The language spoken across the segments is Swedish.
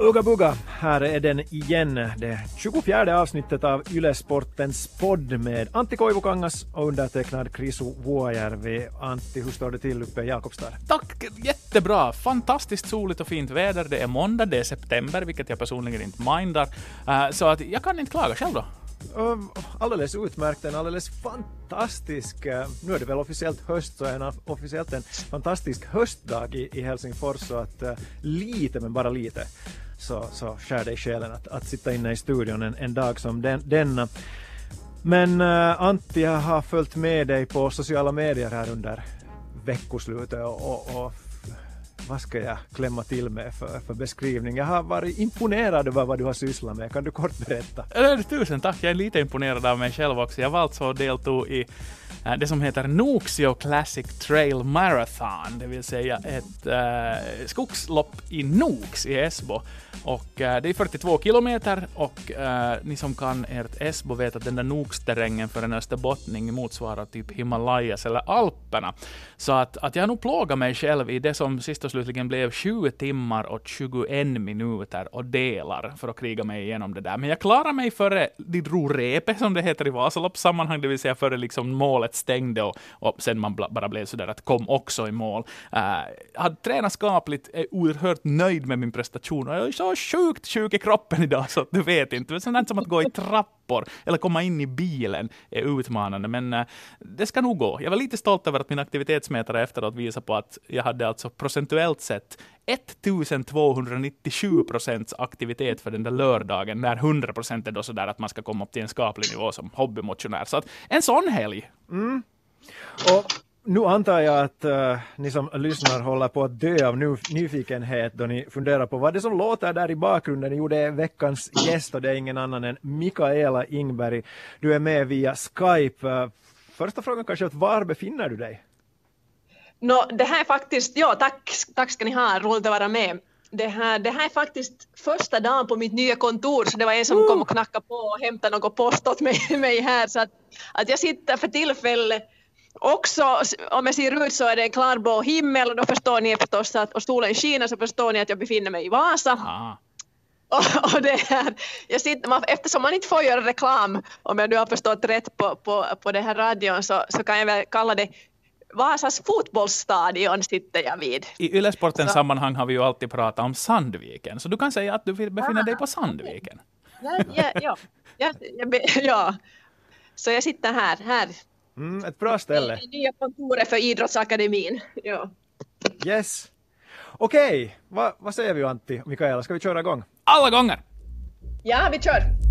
Uga Buga, här är den igen. Det 24 avsnittet av Ylesportens podd med Antti Koivukangas och undertecknad Krisu Vuojärvi. Antti, hur står det till uppe i Jakobstad? Tack, jättebra. Fantastiskt soligt och fint väder. Det är måndag, det är september, vilket jag personligen inte mindar. Uh, så att jag kan inte klaga själv då. Alldeles utmärkt, en alldeles fantastisk, eh, nu är det väl officiellt höst, så en officiellt en fantastisk höstdag i, i Helsingfors, så att uh, lite, men bara lite, så, så skär det i själen att, att sitta inne i studion en, en dag som den, denna. Men uh, Antti, jag har följt med dig på sociala medier här under veckoslutet och, och, och vad ska jag klämma till med för, för beskrivning? Jag har varit imponerad över vad du har sysslat med. Kan du kort berätta? Tusen tack, jag är lite imponerad av mig själv också. Jag var alltså deltog i Eh, det som heter Noxio Classic Trail Marathon, det vill säga ett äh, skogslopp i Nox i Esbo. Och äh, det är 42 kilometer och äh, ni som kan ert Esbo vet att den där Nox-terrängen för en österbottning motsvarar typ Himalayas eller Alperna. Så att, att jag har nog plågat mig själv i det som sist och slutligen blev 20 timmar och 21 minuter och delar för att kriga mig igenom det där. Men jag klarade mig före de drog repet, som det heter i Vasaloppssammanhang, det vill säga före liksom målet stängde och, och sen man bara blev sådär att kom också i mål. Uh, jag hade tränat skapligt, är oerhört nöjd med min prestation och jag är så sjukt sjuk i kroppen idag så att du vet inte. Det är sånt som att gå i trappor eller komma in i bilen är utmanande, men uh, det ska nog gå. Jag var lite stolt över att min aktivitetsmätare efteråt visade på att jag hade alltså procentuellt sett 1297 procents aktivitet för den där lördagen, när 100 procent är då sådär att man ska komma upp till en skaplig nivå som hobbymotionär. Så att en sån helg. Mm. Och nu antar jag att uh, ni som lyssnar håller på att dö av nyfikenhet då ni funderar på vad det som låter där i bakgrunden. Jo, det är veckans gäst och det är ingen annan än Mikaela Ingberg. Du är med via Skype. Uh, första frågan kanske, var befinner du dig? No, det här är faktiskt, ja tack, tack ska ni ha, roligt att vara med. Det här, det här är faktiskt första dagen på mitt nya kontor så det var en som kom och knackade på och hämtade något post åt mig, mig här så att, att jag sitter för tillfället också, om jag ser ut så är det en klarblå himmel och då förstår ni förstås att och solen skiner så förstår ni att jag befinner mig i Vasa. Och, och, det här, jag sitter, man, eftersom man inte får göra reklam, om jag nu har förstått rätt på, på, på det här radion, så, så kan jag väl kalla det Vasas fotbollsstadion sitter jag vid. I Ylesportens sammanhang har vi ju alltid pratat om Sandviken, så du kan säga att du befinner dig på Sandviken. Ja, ja, ja, ja, ja, Så jag sitter här, här. Mm, ett bra ställe. Det nya kontoret för Idrottsakademin. Ja. Yes. Okej, okay. Va, vad säger vi Antti och Mikaela, ska vi köra igång? Alla gånger! Ja, vi kör!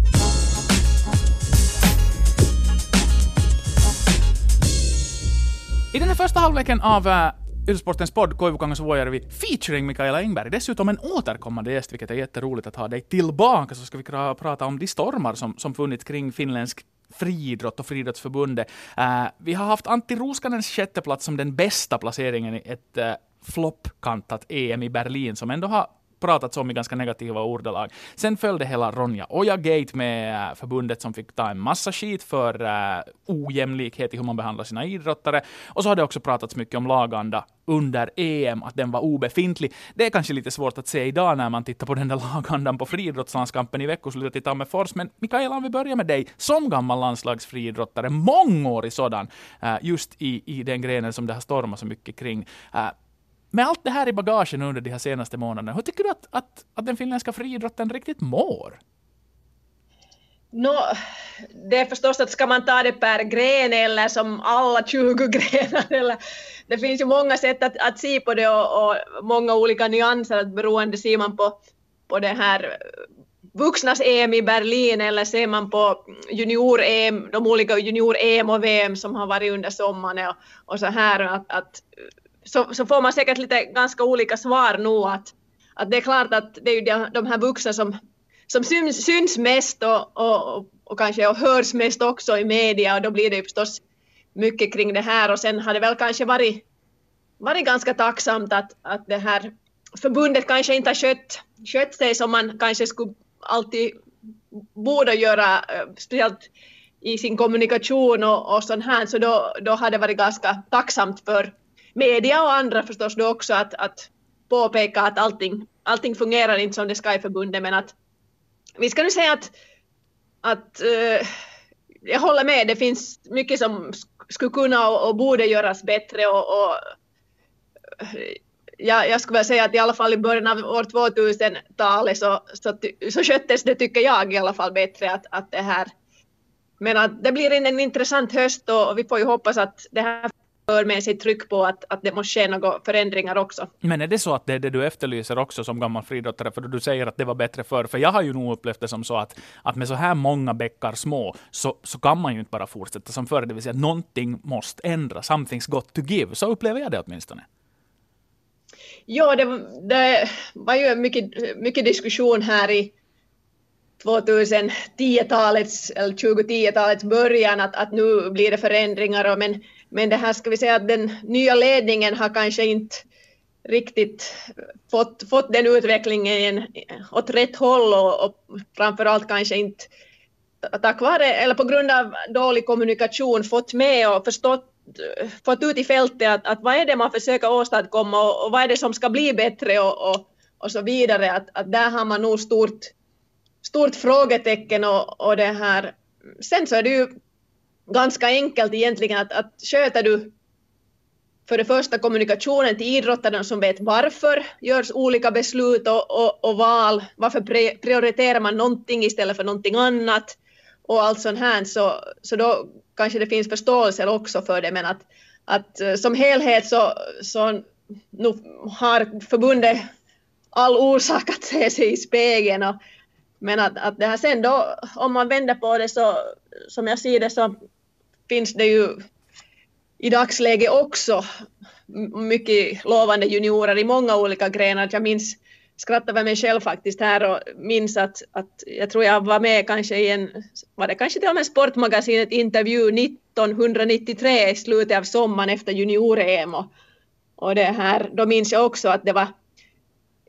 I den här första halvleken av uh, Ylsportens podd Koivukangas Vuojärvi featuring Mikaela Engberg, dessutom en återkommande gäst, vilket är jätteroligt att ha dig tillbaka, så ska vi prata om de stormar som, som funnits kring finländsk friidrott och Friidrottsförbundet. Uh, vi har haft Antti Ruskanens sjätteplats som den bästa placeringen i ett uh, floppkantat EM i Berlin, som ändå har pratats om i ganska negativa ordalag. Sen följde hela Ronja Oja-gate med äh, förbundet som fick ta en massa skit för uh, ojämlikhet i hur man behandlar sina idrottare. Och så har det också pratats mycket om laganda under EM, att den var obefintlig. Det är kanske lite svårt att se idag när man tittar på den där lagandan på friidrottslandskampen i veckoslutet i Tammerfors. Men Mikaela, om vi börjar med dig, som gammal landslagsfriidrottare, mångårig sådan, äh, just i, i den grenen som det har stormat så mycket kring. Med allt det här i bagagen under de här senaste månaderna, hur tycker du att, att, att den finländska friidrotten riktigt mår? No, det är förstås att ska man ta det per gren eller som alla 20 grenar eller det finns ju många sätt att, att se på det och, och många olika nyanser att beroende ser man på, på det här vuxnas EM i Berlin eller ser man på junior-EM, de olika junior-EM och VM som har varit under sommaren och, och så här att, att så, så får man säkert lite ganska olika svar nu att, att det är klart att det är ju de, de här vuxna som, som syns, syns mest och, och, och kanske och hörs mest också i media och då blir det ju förstås mycket kring det här och sen har det väl kanske varit, varit ganska tacksamt att, att det här förbundet kanske inte har skött, skött sig som man kanske skulle alltid borde göra, eh, speciellt i sin kommunikation och, och sånt här, så då, då har det varit ganska tacksamt för media och andra förstås då också att, att, påpeka att allting, allting fungerar inte som det ska i förbundet men att vi ska nu säga att, att uh, jag håller med, det finns mycket som skulle kunna och, och borde göras bättre och, och ja, jag skulle säga att i alla fall i början av år 2000-talet så, så, så sköttes det, tycker jag i alla fall, bättre att, att det här men att det blir en, intressant höst och vi får ju hoppas att det här för med sig tryck på att, att det måste ske några förändringar också. Men är det så att det är det du efterlyser också som gammal friidrottare? För du säger att det var bättre förr. För jag har ju nog upplevt det som så att, att med så här många bäckar små så, så kan man ju inte bara fortsätta som förr. Det vill säga någonting måste ändras. Something's got to give. Så upplever jag det åtminstone. Ja, det, det var ju mycket, mycket diskussion här i 2010-talets eller 2010-talets början att, att nu blir det förändringar och men, men det här ska vi säga att den nya ledningen har kanske inte riktigt fått, fått den utvecklingen åt rätt håll och, och framförallt kanske inte tack vare eller på grund av dålig kommunikation fått med och förstått fått ut i fältet att, att vad är det man försöker åstadkomma och, och vad är det som ska bli bättre och, och, och så vidare. Att, att där har man nog stort, stort frågetecken och, och det här. Sen så är det ju ganska enkelt egentligen att, att sköter du för det första kommunikationen till idrottarna som vet varför görs olika beslut och, och, och val, varför prioriterar man någonting istället för någonting annat och allt sånt här så, så då kanske det finns förståelse också för det men att, att eh, som helhet så, så nu har förbundet all orsak att se sig i spegeln och, men att, att det här sen då om man vänder på det så som jag ser det så finns det ju i dagsläget också mycket lovande juniorer i många olika grenar. Jag minns skrattade för mig själv faktiskt här och minns att, att jag tror jag var med kanske i en, var det kanske till och med Sportmagasinet intervju 1993 i slutet av sommaren efter junior-EM och, och det här, då minns jag också att det var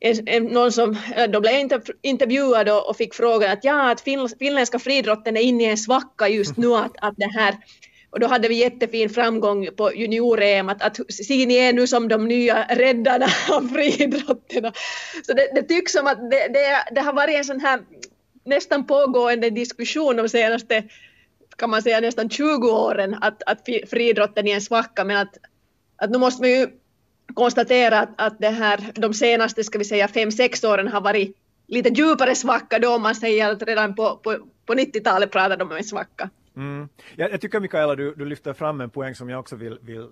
en, en, någon som, då blev jag intervjuad och, och fick frågan att ja, att finländska friidrotten är inne i en svacka just nu, att, att det här och då hade vi jättefin framgång på junior-EM, att, att ser ni är nu som de nya räddarna av friidrotten. Så det, det tycks som att det, det, det, har varit en sån här nästan pågående diskussion de senaste, kan man säga nästan 20 åren, att, att friidrotten är en svacka, men att, att nu måste man ju konstatera att, att det här, de senaste, ska vi säga, fem sex åren har varit lite djupare svacka då, om man säger att redan på, på, på 90-talet pratade de om en svacka. Mm. Jag, jag, tycker Mikaela, du, du lyfter fram en poäng som jag också vill, vill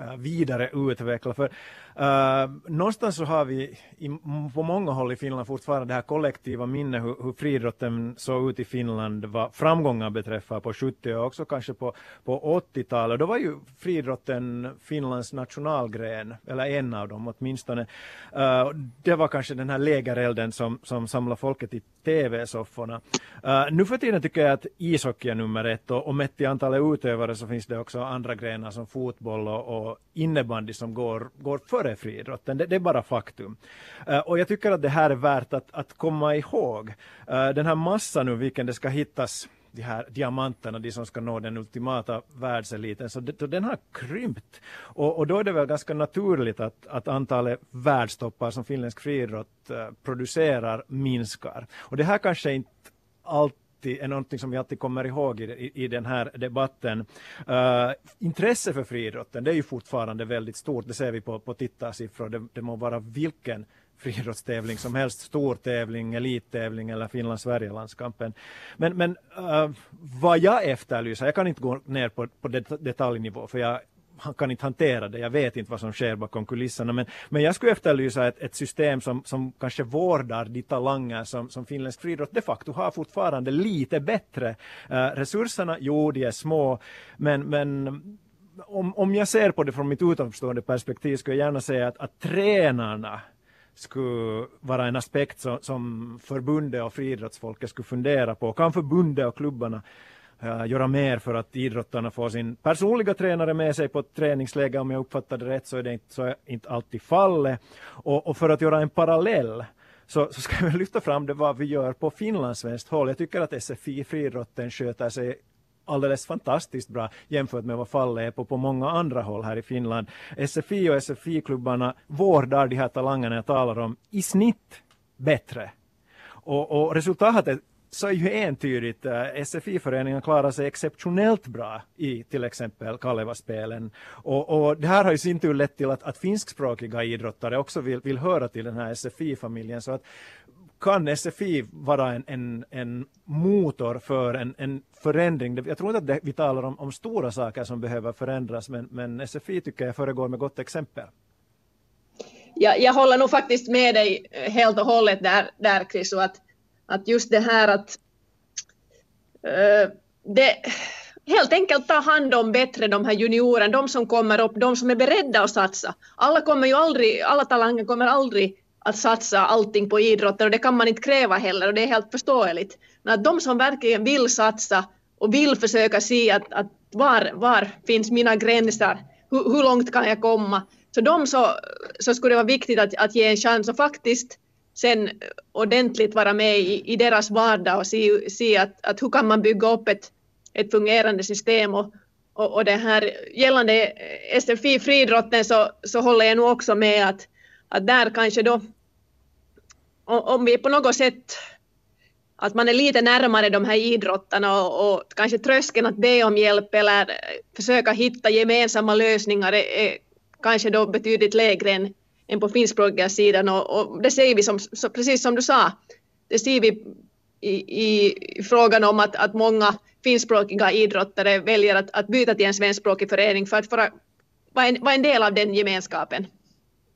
äh, vidare utveckla. För Uh, någonstans så har vi i, på många håll i Finland fortfarande det här kollektiva minnet hur, hur friidrotten såg ut i Finland vad framgångar beträffar på 70 och också kanske på, på 80-talet. Då var ju friidrotten Finlands nationalgren, eller en av dem åtminstone. Uh, det var kanske den här lägerelden som, som samlade folket i TV-sofforna. Uh, nu för tiden tycker jag att ishockey är nummer ett och, och mätt i antalet utövare så finns det också andra grenar som fotboll och, och innebandy som går, går för före friidrotten. Det, det, är bara faktum. Uh, och jag tycker att det här är värt att, att komma ihåg. Uh, den här massan nu vilken det ska hittas de här diamanterna, de som ska nå den ultimata världseliten, så det, den har krympt. Och, och, då är det väl ganska naturligt att, att antalet världstoppar som finländsk friidrott uh, producerar minskar. Och det här kanske inte allt alltid, är någonting som vi alltid kommer ihåg i, i, i den här debatten. Uh, intresse för friidrotten, det är ju fortfarande väldigt stort. Det ser vi på, på tittarsiffror. Det, det må vara vilken friidrottstävling som helst, stor tävling, elittävling eller Finland-Sverige-landskampen. Men, men uh, vad jag efterlyser, jag kan inte gå ner på, på det, detaljnivå för jag han kan inte hantera det. Jag vet inte vad som sker bakom kulisserna. Men, men jag skulle efterlysa ett, ett system som, som kanske vårdar de talanger som, som finländsk friidrott de facto har fortfarande lite bättre. Uh, resurserna, jo, de är små. Men, men om, om jag ser på det från mitt utomstående perspektiv skulle jag gärna säga att, att tränarna skulle vara en aspekt som, som förbundet och friidrottsfolket skulle fundera på. Kan förbundet och klubbarna uh, göra mer för att idrottarna får sin personliga tränare med sig på ett träningsläge. Om jag uppfattar det rätt så är det inte, så är inte alltid fallet. Och, och, för att göra en parallell så, så ska vi lyfta fram det vad vi gör på finlandssvenskt håll. Jag tycker att SFI friidrotten sköter sig alldeles fantastiskt bra jämfört med vad fallet är på, på många andra håll här i Finland. SFI och SFI-klubbarna vårdar de här talangerna jag talar om i snitt bättre. Och, och resultatet så är ju entydigt. Eh, SFI-föreningen klarar sig exceptionellt bra i till exempel Kalevaspelen. Och, och det här har ju sin tur lett till att, att finskspråkiga idrottare också vill, vill höra till den här SFI-familjen. Så att kan SFI vara en, en, en motor för en, en förändring? Jag tror inte att det, vi talar om, om stora saker som behöver förändras, men, men SFI tycker jag föregår med gott exempel. Ja, jag håller nog faktiskt med dig eh, helt och hållet där, där Chris, och att att just det här att uh, det helt enkelt ta hand om bättre de här juniorerna, de som kommer upp, de som är beredda att satsa. Alla kommer ju aldrig, alla talanger kommer aldrig att satsa allting på idrotten och det kan man inte kräva heller och det är helt förståeligt. Men att de som verkligen vill satsa och vill försöka se att, att var, var finns mina gränser, hur, hur långt kan jag komma? Så de så, så skulle det vara viktigt att, att ge en chans och faktiskt sen ordentligt vara med i, i deras vardag och se, se att, att hur kan man bygga upp ett, ett fungerande system. Och, och, och det här gällande SFI friidrotten så, så håller jag nog också med att, att där kanske då om vi på något sätt att man är lite närmare de här idrottarna och, och kanske tröskeln att be om hjälp eller försöka hitta gemensamma lösningar är, är kanske då betydligt lägre än, än på finskspråkiga sidan och, och, det ser vi som, så, precis som du sa, det ser vi i, i, i frågan om att, att många finskspråkiga idrottare väljer att, att byta till en svenskspråkig förening för att vara, vara, en, vara en del av den gemenskapen.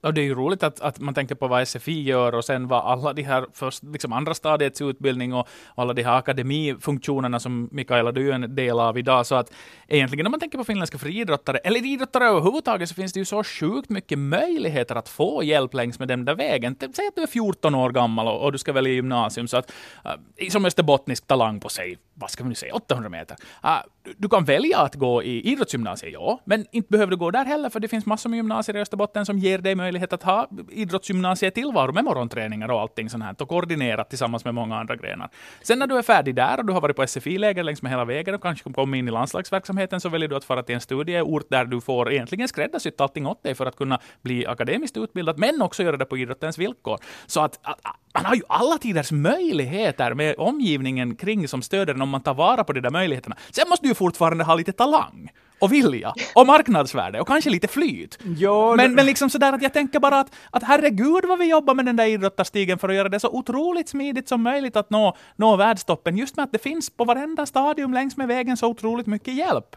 Och det är ju roligt att, att man tänker på vad SFI gör och sen vad alla de här först, liksom andra stadiets utbildning och, alla de här akademifunktionerna som Mikaela, du är en del av idag. Så att egentligen om man tänker på finländska friidrottare, eller idrottare överhuvudtaget, så finns det ju så sjukt mycket möjligheter att få hjälp längs med den där vägen. Typ, säg att du är 14 år gammal och, och du ska välja gymnasium, så att uh, som österbottnisk talang på sig, vad ska vi nu säga, 800 meter. Uh, du kan välja att gå i idrottsgymnasiet, ja, men inte behöver du gå där heller, för det finns massor med gymnasier i Österbotten som ger dig möjlighet att ha idrottsgymnasiet tillvaro med morgonträningar och allting sånt här, och koordinerat tillsammans med många andra grenar. Sen när du är färdig där och du har varit på SFI-läger längs med hela vägen och kanske kommit in i landslagsverksamheten, så väljer du att fara till en studieort där du får egentligen skräddarsytt allting åt dig för att kunna bli akademiskt utbildad, men också göra det på idrottens villkor. Så att, att, att man har ju alla tiders möjligheter med omgivningen kring som stöder en om man tar vara på de där möjligheterna. Sen måste du ju fortfarande ha lite talang och vilja och marknadsvärde och kanske lite flyt. Ja, men, men liksom sådär att jag tänker bara att, att herregud vad vi jobbar med den där idrottarstigen för att göra det så otroligt smidigt som möjligt att nå, nå världstoppen. Just med att det finns på varenda stadium längs med vägen så otroligt mycket hjälp.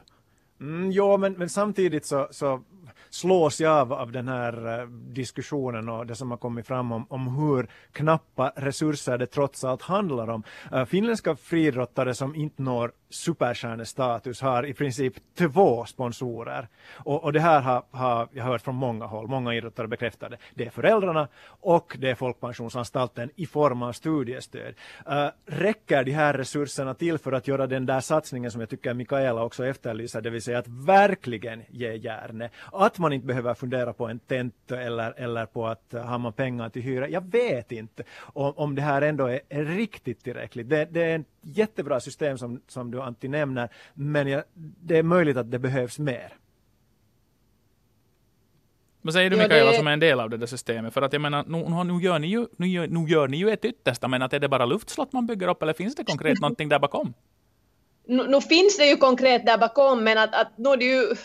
Mm, ja, men, men samtidigt så, så slås jag av, av den här uh, diskussionen och det som har kommit fram om, om hur knappa resurser det trots allt handlar om. Uh, finländska friidrottare som inte når superstjärnestatus har i princip två sponsorer. Och, och det här har, har, jag hört från många håll, många idrottare bekräftar det. Det är föräldrarna och det är Folkpensionsanstalten i form av studiestöd. Uh, räcker de här resurserna till för att göra den där satsningen som jag tycker Mikaela också efterlyser, det vill säga att verkligen ge järne. Att man inte behöver fundera på en tent eller, eller på att uh, har man pengar till hyra. Jag vet inte om, om det här ändå är, är riktigt tillräckligt. Det, det är ett jättebra system som, som du Antti nämner, men jag, det är möjligt att det behövs mer. Vad säger du ja, Mikaela det... som är en del av det där systemet? För att jag menar, nu, nu, gör, ni ju, nu, gör, nu gör ni ju ett yttersta, men att är det bara luftslott man bygger upp eller finns det konkret någonting där bakom? Nu, nu, finns det ju konkret där bakom, men att, att nu är det ju,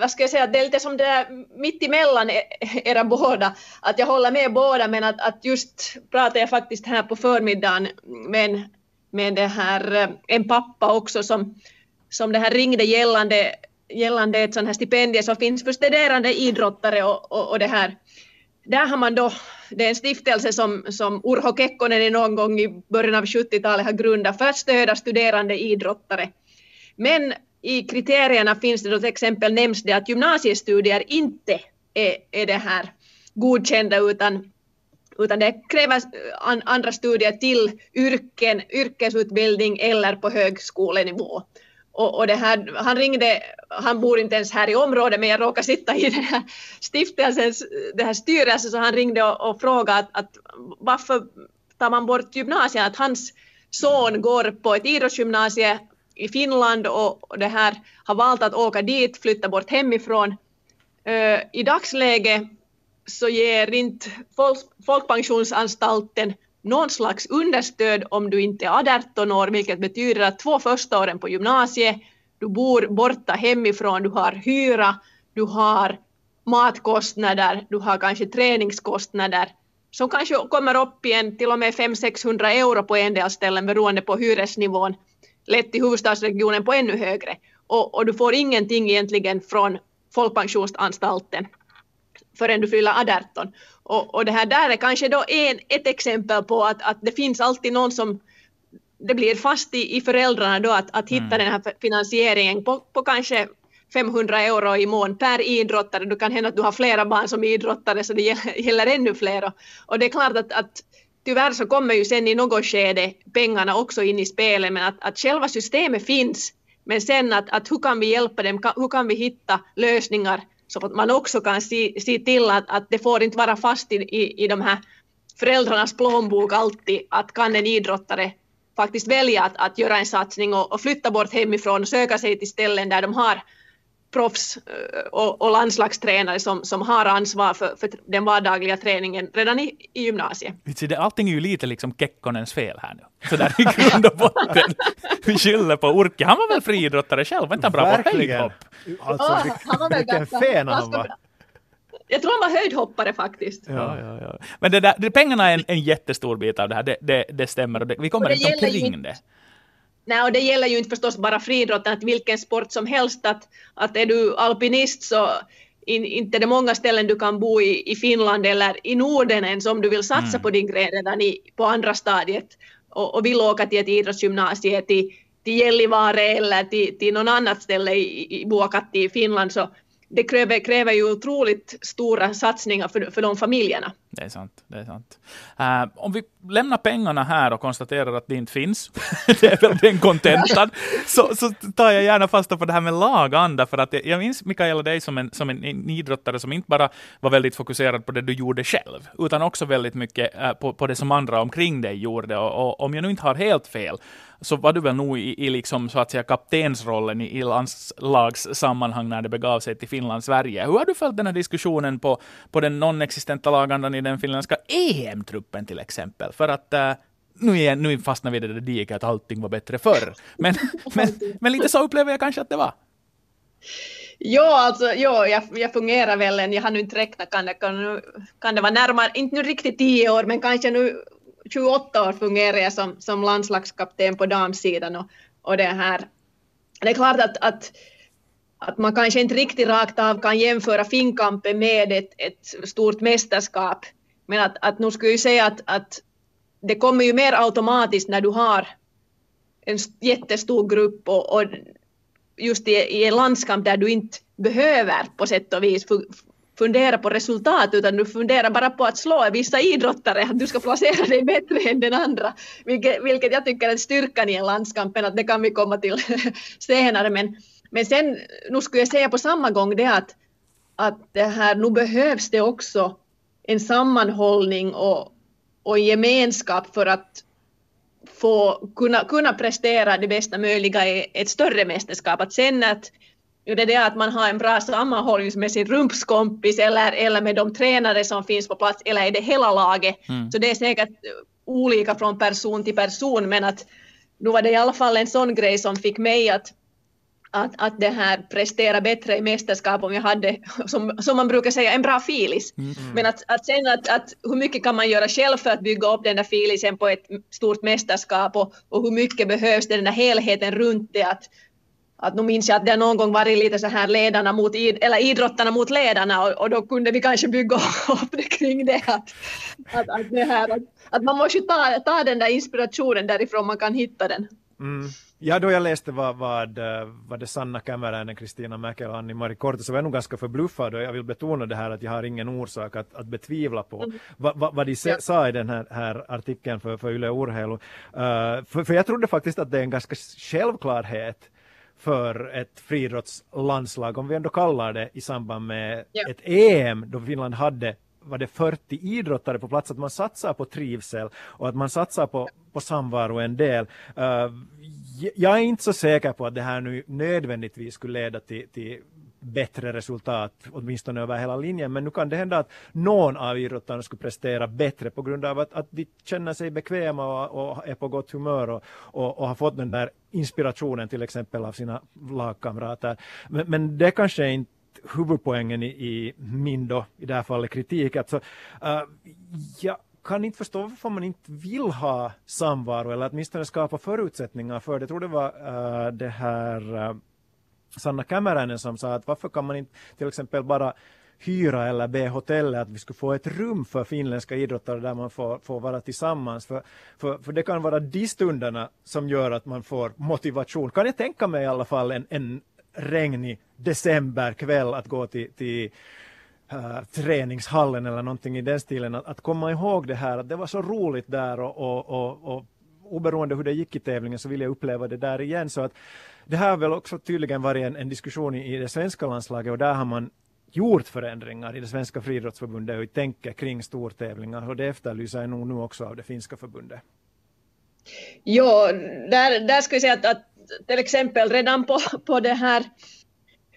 vad ska jag säga, det är lite som det där mitt emellan e-, era båda, att jag håller med båda, men att, att just pratar jag faktiskt här på förmiddagen med en med det här, eh, en pappa också som, som det här ringde gällande, gällande ett sånt här stipendium som finns för studerande idrottare och, och, och, det här. Där har man då, det är en stiftelse som, som Urho Kekkonen någon gång i början av 70-talet har grundat för att stödja studerande idrottare. Men i kriterierna finns det då till exempel nämns det att gymnasiestudier inte är, är det här godkända utan utan det kräver eh, andra studier till yrken, yrkesutbildning eller på högskolenivå. Och, och det här, han ringde, han bor inte ens här i området men jag råkar sitta i den här stiftelsens det här styrelse, så han ringde och, och frågade att, att varför tar man bort gymnasiet, att hans son går på ett idrottsgymnasium i Finland och det här har valt att åka dit, flytta bort hemifrån. Uh, I dagsläget så ger inte folk, Folkpensionsanstalten någon slags understöd om du inte är 18 år, vilket betyder att två första åren på gymnasiet, du bor borta hemifrån, du har hyra, du har matkostnader, du har kanske träningskostnader som kanske kommer upp i en till och med 500-600 euro på en del ställen beroende på hyresnivån, lätt i huvudstadsregionen på ännu högre. Och, och du får ingenting egentligen från Folkpensionsanstalten förrän du fyller 18. Och, och det här där är kanske då en, ett exempel på att, att det finns alltid någon som det blir fast i, i föräldrarna då att, att hitta mm. den här finansieringen på, på kanske 500 euro i mån per idrottare. Du kan hända att du har flera barn som idrottare så det gäller, gäller ännu fler. Och det är klart att, att tyvärr så kommer ju sen i något skede pengarna också in i spelet men att, att själva systemet finns men sen att, att hur kan vi hjälpa dem, hur kan vi hitta lösningar så att man också kan se, se till att, att det får inte vara fast i, i, i de här föräldrarnas plånbok alltid att kan en idrottare faktiskt välja att, att göra en satsning och, och flytta bort hemifrån och söka sig till ställen där de har proffs eh, och, och landslagstränare som, som har ansvar för, för den vardagliga träningen redan i, i gymnasiet. Allting är ju lite liksom Kekkonens fel här nu. Så där i grund och botten. Vi skyller på Urke. Han var väl friidrottare själv? Var inte han bra Verkligen. på höjdhopp? Alltså, oh, han var vilken fen han var. Jag tror han var höjdhoppare faktiskt. Ja, ja, ja. Men det där, det, pengarna är en, en jättestor bit av det här, det, det, det stämmer. Och det, vi kommer inte omkring det. Nej, och det gäller ju inte förstås bara friidrotten, att vilken sport som helst, att, att är du alpinist så in, inte det många ställen du kan bo i, i Finland eller i Norden ens om du vill satsa mm. på din gren redan i, på andra stadiet och, och vill åka till ett idrottsgymnasium till, till Gällivare eller till, till någon annat ställe i, i Vuokatti i Finland så det kräver, kräver ju otroligt stora satsningar för, för de familjerna. Det är sant. Det är sant. Uh, om vi lämnar pengarna här och konstaterar att det inte finns, det är väl den kontentan, så, så tar jag gärna fasta på det här med laganda, för att jag minns Mikaela dig som en, som en idrottare som inte bara var väldigt fokuserad på det du gjorde själv, utan också väldigt mycket uh, på, på det som andra omkring dig gjorde. Och, och om jag nu inte har helt fel, så var du väl nog i, i liksom, så att säga, kaptensrollen i, i landslagssammanhang när det begav sig till Finland-Sverige. Hur har du följt den här diskussionen på, på den non-existenta lagandan i den finländska EM-truppen till exempel? För att uh, nu, är, nu fastnar vi i det där diket att allting var bättre förr. Men, men, men lite så upplever jag kanske att det var. Ja, alltså, ja, jag, jag fungerar väl än, jag har nu inte räknat, kan det, kan, kan det vara närmare, inte nu riktigt tio år, men kanske nu 28 år fungerar jag som, som landslagskapten på damsidan och, och det här. Det är klart att, att, att man kanske inte riktigt rakt av kan jämföra finkampen med ett, ett stort mästerskap. Men att, att nu skulle jag säga att, att det kommer ju mer automatiskt när du har en jättestor grupp och, och just i, i en landskamp där du inte behöver på sätt och vis fundera på resultat utan du funderar bara på att slå vissa idrottare, att du ska placera dig bättre än den andra. Vilket, vilket jag tycker är styrkan i en landskamp, att det kan vi komma till senare. Men, men sen, nu skulle jag säga på samma gång det att, att det här, nu behövs det också en sammanhållning och, och gemenskap för att få kunna, kunna prestera det bästa möjliga i ett större mästerskap. Att sen att Jo, det är det att man har en bra sammanhållning med sin rumpskompis eller, eller med de tränare som finns på plats eller är det hela laget. Mm. Så det är säkert olika från person till person men att nu var det i alla fall en sån grej som fick mig att, att, att det här prestera bättre i mästerskap om jag hade, som, som man brukar säga, en bra filis. Mm. Men att, att sen att, att hur mycket kan man göra själv för att bygga upp den där filisen på ett stort mästerskap och, och hur mycket behövs det den där helheten runt det att att nu minns jag att det någon gång varit lite så här ledarna mot, eller idrottarna mot ledarna och, och då kunde vi kanske bygga upp det kring det att, att, att, det här, att, att man måste ta, ta den där inspirationen därifrån man kan hitta den. Mm. Ja, då jag läste vad, vad, vad det Sanna Kämäräinen, Kristina Mäkel och Annie-Mari Korte så var jag nog ganska förbluffad och jag vill betona det här att jag har ingen orsak att, att betvivla på mm. vad, vad, vad de ja. sa i den här, här artikeln för, för Yle Urheilu. Uh, för, för jag trodde faktiskt att det är en ganska självklarhet för ett friidrottslandslag, om vi ändå kallar det i samband med ja. ett EM då Finland hade var det 40 idrottare på plats, att man satsar på trivsel och att man satsar på, på samvaro en del. Uh, jag är inte så säker på att det här nu nödvändigtvis skulle leda till, till bättre resultat, åtminstone över hela linjen. Men nu kan det hända att någon av idrottarna skulle prestera bättre på grund av att, att de känner sig bekväma och, och är på gott humör och, och, och, har fått den där inspirationen till exempel av sina lagkamrater. Men, men det kanske inte huvudpoängen i, i min då, i det här fallet kritik. Alltså, uh, jag kan inte förstå varför man inte vill ha samvaro eller åtminstone skapa förutsättningar för det. Jag tror det var uh, det här uh, Sanna Kämäräinen som sa att varför kan man inte till exempel bara hyra eller be hotellet att vi skulle få ett rum för finländska idrottare där man får, får vara tillsammans. För, för, för det kan vara de stunderna som gör att man får motivation. Kan jag tänka mig i alla fall en, en regnig decemberkväll att gå till, till uh, träningshallen eller någonting i den stilen. Att, att komma ihåg det här, att det var så roligt där och, och, och, och oberoende hur det gick i tävlingen så vill jag uppleva det där igen. Så att det här har väl också tydligen varit en, en diskussion i, i det svenska landslaget och där har man gjort förändringar i det svenska friidrottsförbundet och tänker kring stortävlingar och det efterlyser jag nog nu också av det finska förbundet. Ja, där, där ska vi säga att, att till exempel redan på, på det här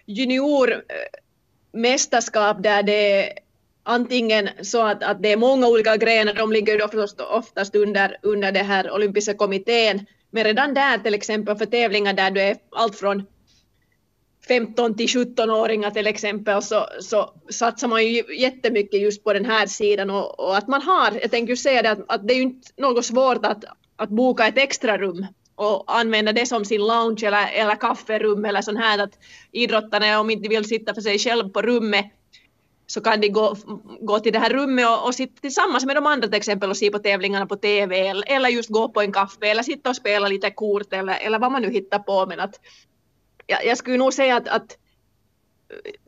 juniormästerskap eh, där det antingen så att, att det är många olika grenar, de ligger då oftast under, under det här olympiska kommittén, men redan där till exempel för tävlingar där du är allt från 15 till 17-åringar till exempel så, så satsar man ju jättemycket just på den här sidan och, och att man har, jag tänker ju säga det att, att det är ju inte något svårt att, att boka ett extra rum och använda det som sin lounge eller, eller kafferum eller sånt här att idrottarna om inte vill sitta för sig själv på rummet så kan de gå, gå till det här rummet och, och sitta tillsammans med de andra till exempel och se på tävlingarna på TV eller, eller just gå på en kaffe eller sitta och spela lite kort eller, eller vad man nu hittar på men att jag, jag skulle nog säga att, att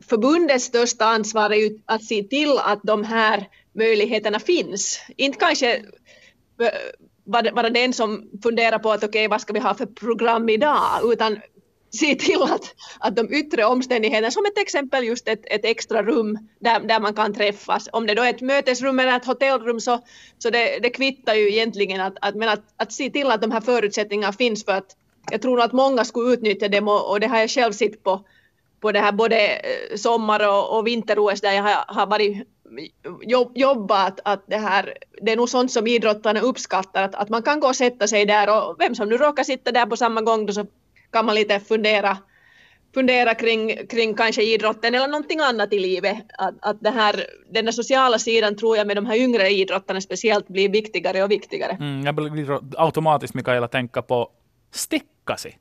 förbundets största ansvar är ju att se till att de här möjligheterna finns. Inte kanske vara den som funderar på att okej, okay, vad ska vi ha för program idag, utan se till att, att de yttre omständigheterna, som ett exempel just ett, ett extra rum där, där man kan träffas, om det då är ett mötesrum eller ett hotellrum så, så det, det kvittar ju egentligen att, att, men att, att se till att de här förutsättningarna finns för att jag tror att många skulle utnyttja dem och, och det har jag själv sett på, på det här både eh, sommar och, och vinter-OS där jag har, har varit jobb, jobbat att det här, det är nog sånt som idrottarna uppskattar, att, att man kan gå och sätta sig där och vem som nu råkar sitta där på samma gång då så kan man lite fundera, fundera kring, kring kanske idrotten eller någonting annat i livet. Att, att det här, den där sociala sidan tror jag med de här yngre idrottarna speciellt blir viktigare och viktigare. Mm, jag blir automatiskt Mikaela tänka på Stickasi.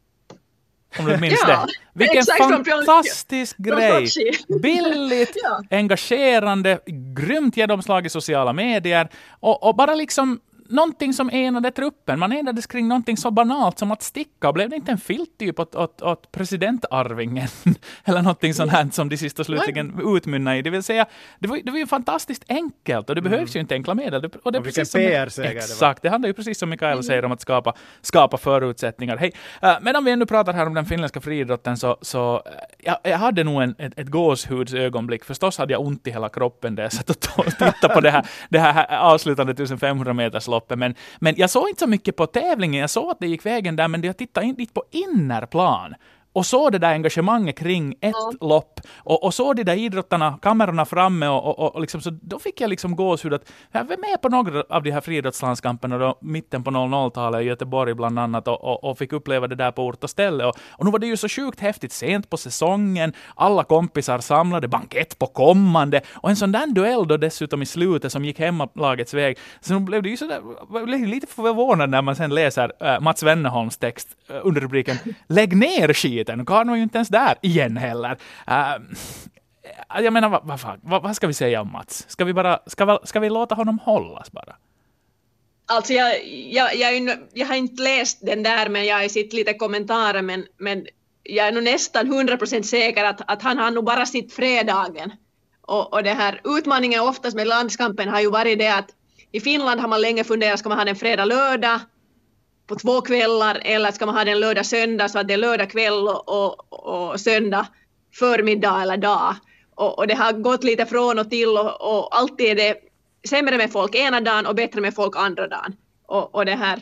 Om du minns ja, det. Vilken fantastisk grej! Billigt, ja. engagerande, grymt genomslag i sociala medier och, och bara liksom någonting som enade truppen. Man enades kring någonting så banalt som att sticka. Blev det inte en filt typ åt, åt, åt presidentarvingen? Eller någonting sånt här som de sista slutligen utmynnade i. Det vill säga, det var, det var ju fantastiskt enkelt och det mm. behövs ju inte enkla medel. Det, och det och vilken PR-seger Exakt, det, det handlar ju precis som Mikael mm. säger om att skapa, skapa förutsättningar. Hej, uh, medan vi ännu pratar här om den finländska friidrotten så, så uh, jag, jag hade nog en, ett, ett gåshudsögonblick. Förstås hade jag ont i hela kroppen där jag satt och tittade på det här, det här avslutande 1500 meters loppet. Men, men jag såg inte så mycket på tävlingen. Jag såg att det gick vägen där, men jag tittade inte på innerplan och såg det där engagemanget kring ett ja. lopp och, och såg de där idrottarna, kamerorna framme och, och, och liksom, så då fick jag liksom gåshud att jag var med på några av de här friidrottslandskamperna då, mitten på 00-talet i Göteborg bland annat och, och, fick uppleva det där på ort och ställe. Och, och nu var det ju så sjukt häftigt sent på säsongen, alla kompisar samlade, bankett på kommande och en sån där duell då dessutom i slutet som gick hemmalagets väg. Så nu blev det ju sådär, lite förvånad när man sen läser äh, Mats Wennerholms text äh, under rubriken ”Lägg ner skit” budgeten. Karno är ju inte ens där igen heller. Uh, jag menar, vad, vad, vad, vad, ska vi säga om Mats? Ska vi, bara, ska, ska vi låta honom hållas bara? Alltså jag, jag, jag, jag, har inte läst den där, men jag har sett lite kommentarer, men, men jag är nog nästan 100% säker att, att han har nog bara sitt fredagen. Och, och det här utmaningen oftast med landskampen har ju varit det att i Finland har man länge funderat, ska man ha den fredag, lördag? På två kvällar eller ska man ha den lördag söndag så att det är lördag kväll och, och, och söndag förmiddag eller dag. Och, och, det har gått lite från och till och, och alltid är det sämre med folk ena dagen och bättre med folk andra dagen. Och, och det här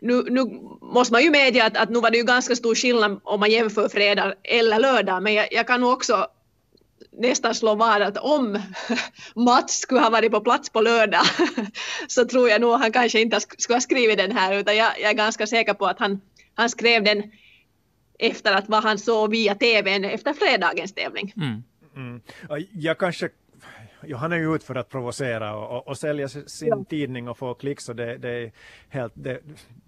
nu, nu måste man ju medge att, att nu var det ju ganska stor skillnad om man jämför fredag eller lördag, men jag, jag kan nog också nästan slå vad att om Mats skulle ha varit på plats på lördag så tror jag nog han kanske inte skulle ha skrivit den här utan jag, jag är ganska säker på att han, han skrev den efter att vad han såg via tvn efter fredagens tävling. Mm. Mm. Jag kanske ja, han är ju ute för att provocera och, och, och sälja sin ja. tidning och få klick så det, det, är helt, det,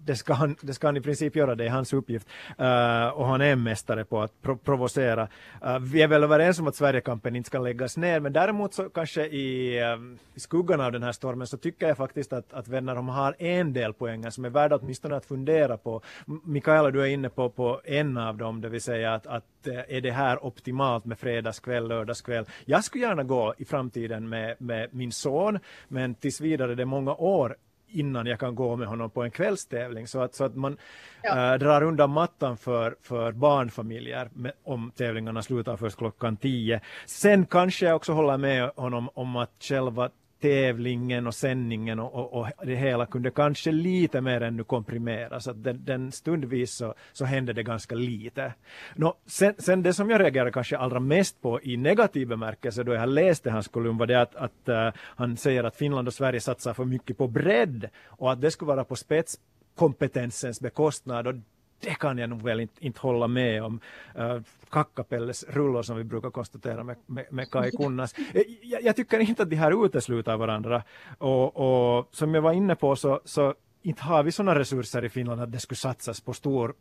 det, ska han, det ska han i princip göra, det är hans uppgift. Uh, och han är en mästare på att pro provocera. Uh, vi är väl överens om att Sverigekampen inte ska läggas ner, men däremot så kanske i, uh, i skuggan av den här stormen så tycker jag faktiskt att, att vänner de har en del poänger som är värda åtminstone att fundera på. Mikaela, du är inne på, på en av dem, det vill säga att, att är det här optimalt med fredagskväll, lördagskväll? Jag skulle gärna gå i framtiden med, med min son, men tills vidare det är många år innan jag kan gå med honom på en kvällstävling. Så att, så att man ja. äh, drar undan mattan för, för barnfamiljer med, om tävlingarna slutar först klockan tio. Sen kanske jag också håller med honom om att själva tävlingen och sändningen och, och, och, det hela kunde kanske lite mer ännu komprimeras. Att den, den stundvis så, så hände det ganska lite. Nå, sen, sen det som jag reagerade kanske allra mest på i negativ bemärkelse då jag läste hans kolumn var det att, att uh, han säger att Finland och Sverige satsar för mycket på bredd och att det skulle vara på spetskompetensens bekostnad. Och det kan jag nog väl inte, inte hålla med om. Uh, Kackapelles rullor som vi brukar konstatera med, med, med Kai Kunnas. Eh, jag, jag, tycker inte att de här utesluter varandra. Och, och som jag var inne på så, så inte har vi sådana resurser i Finland att det skulle satsas på stor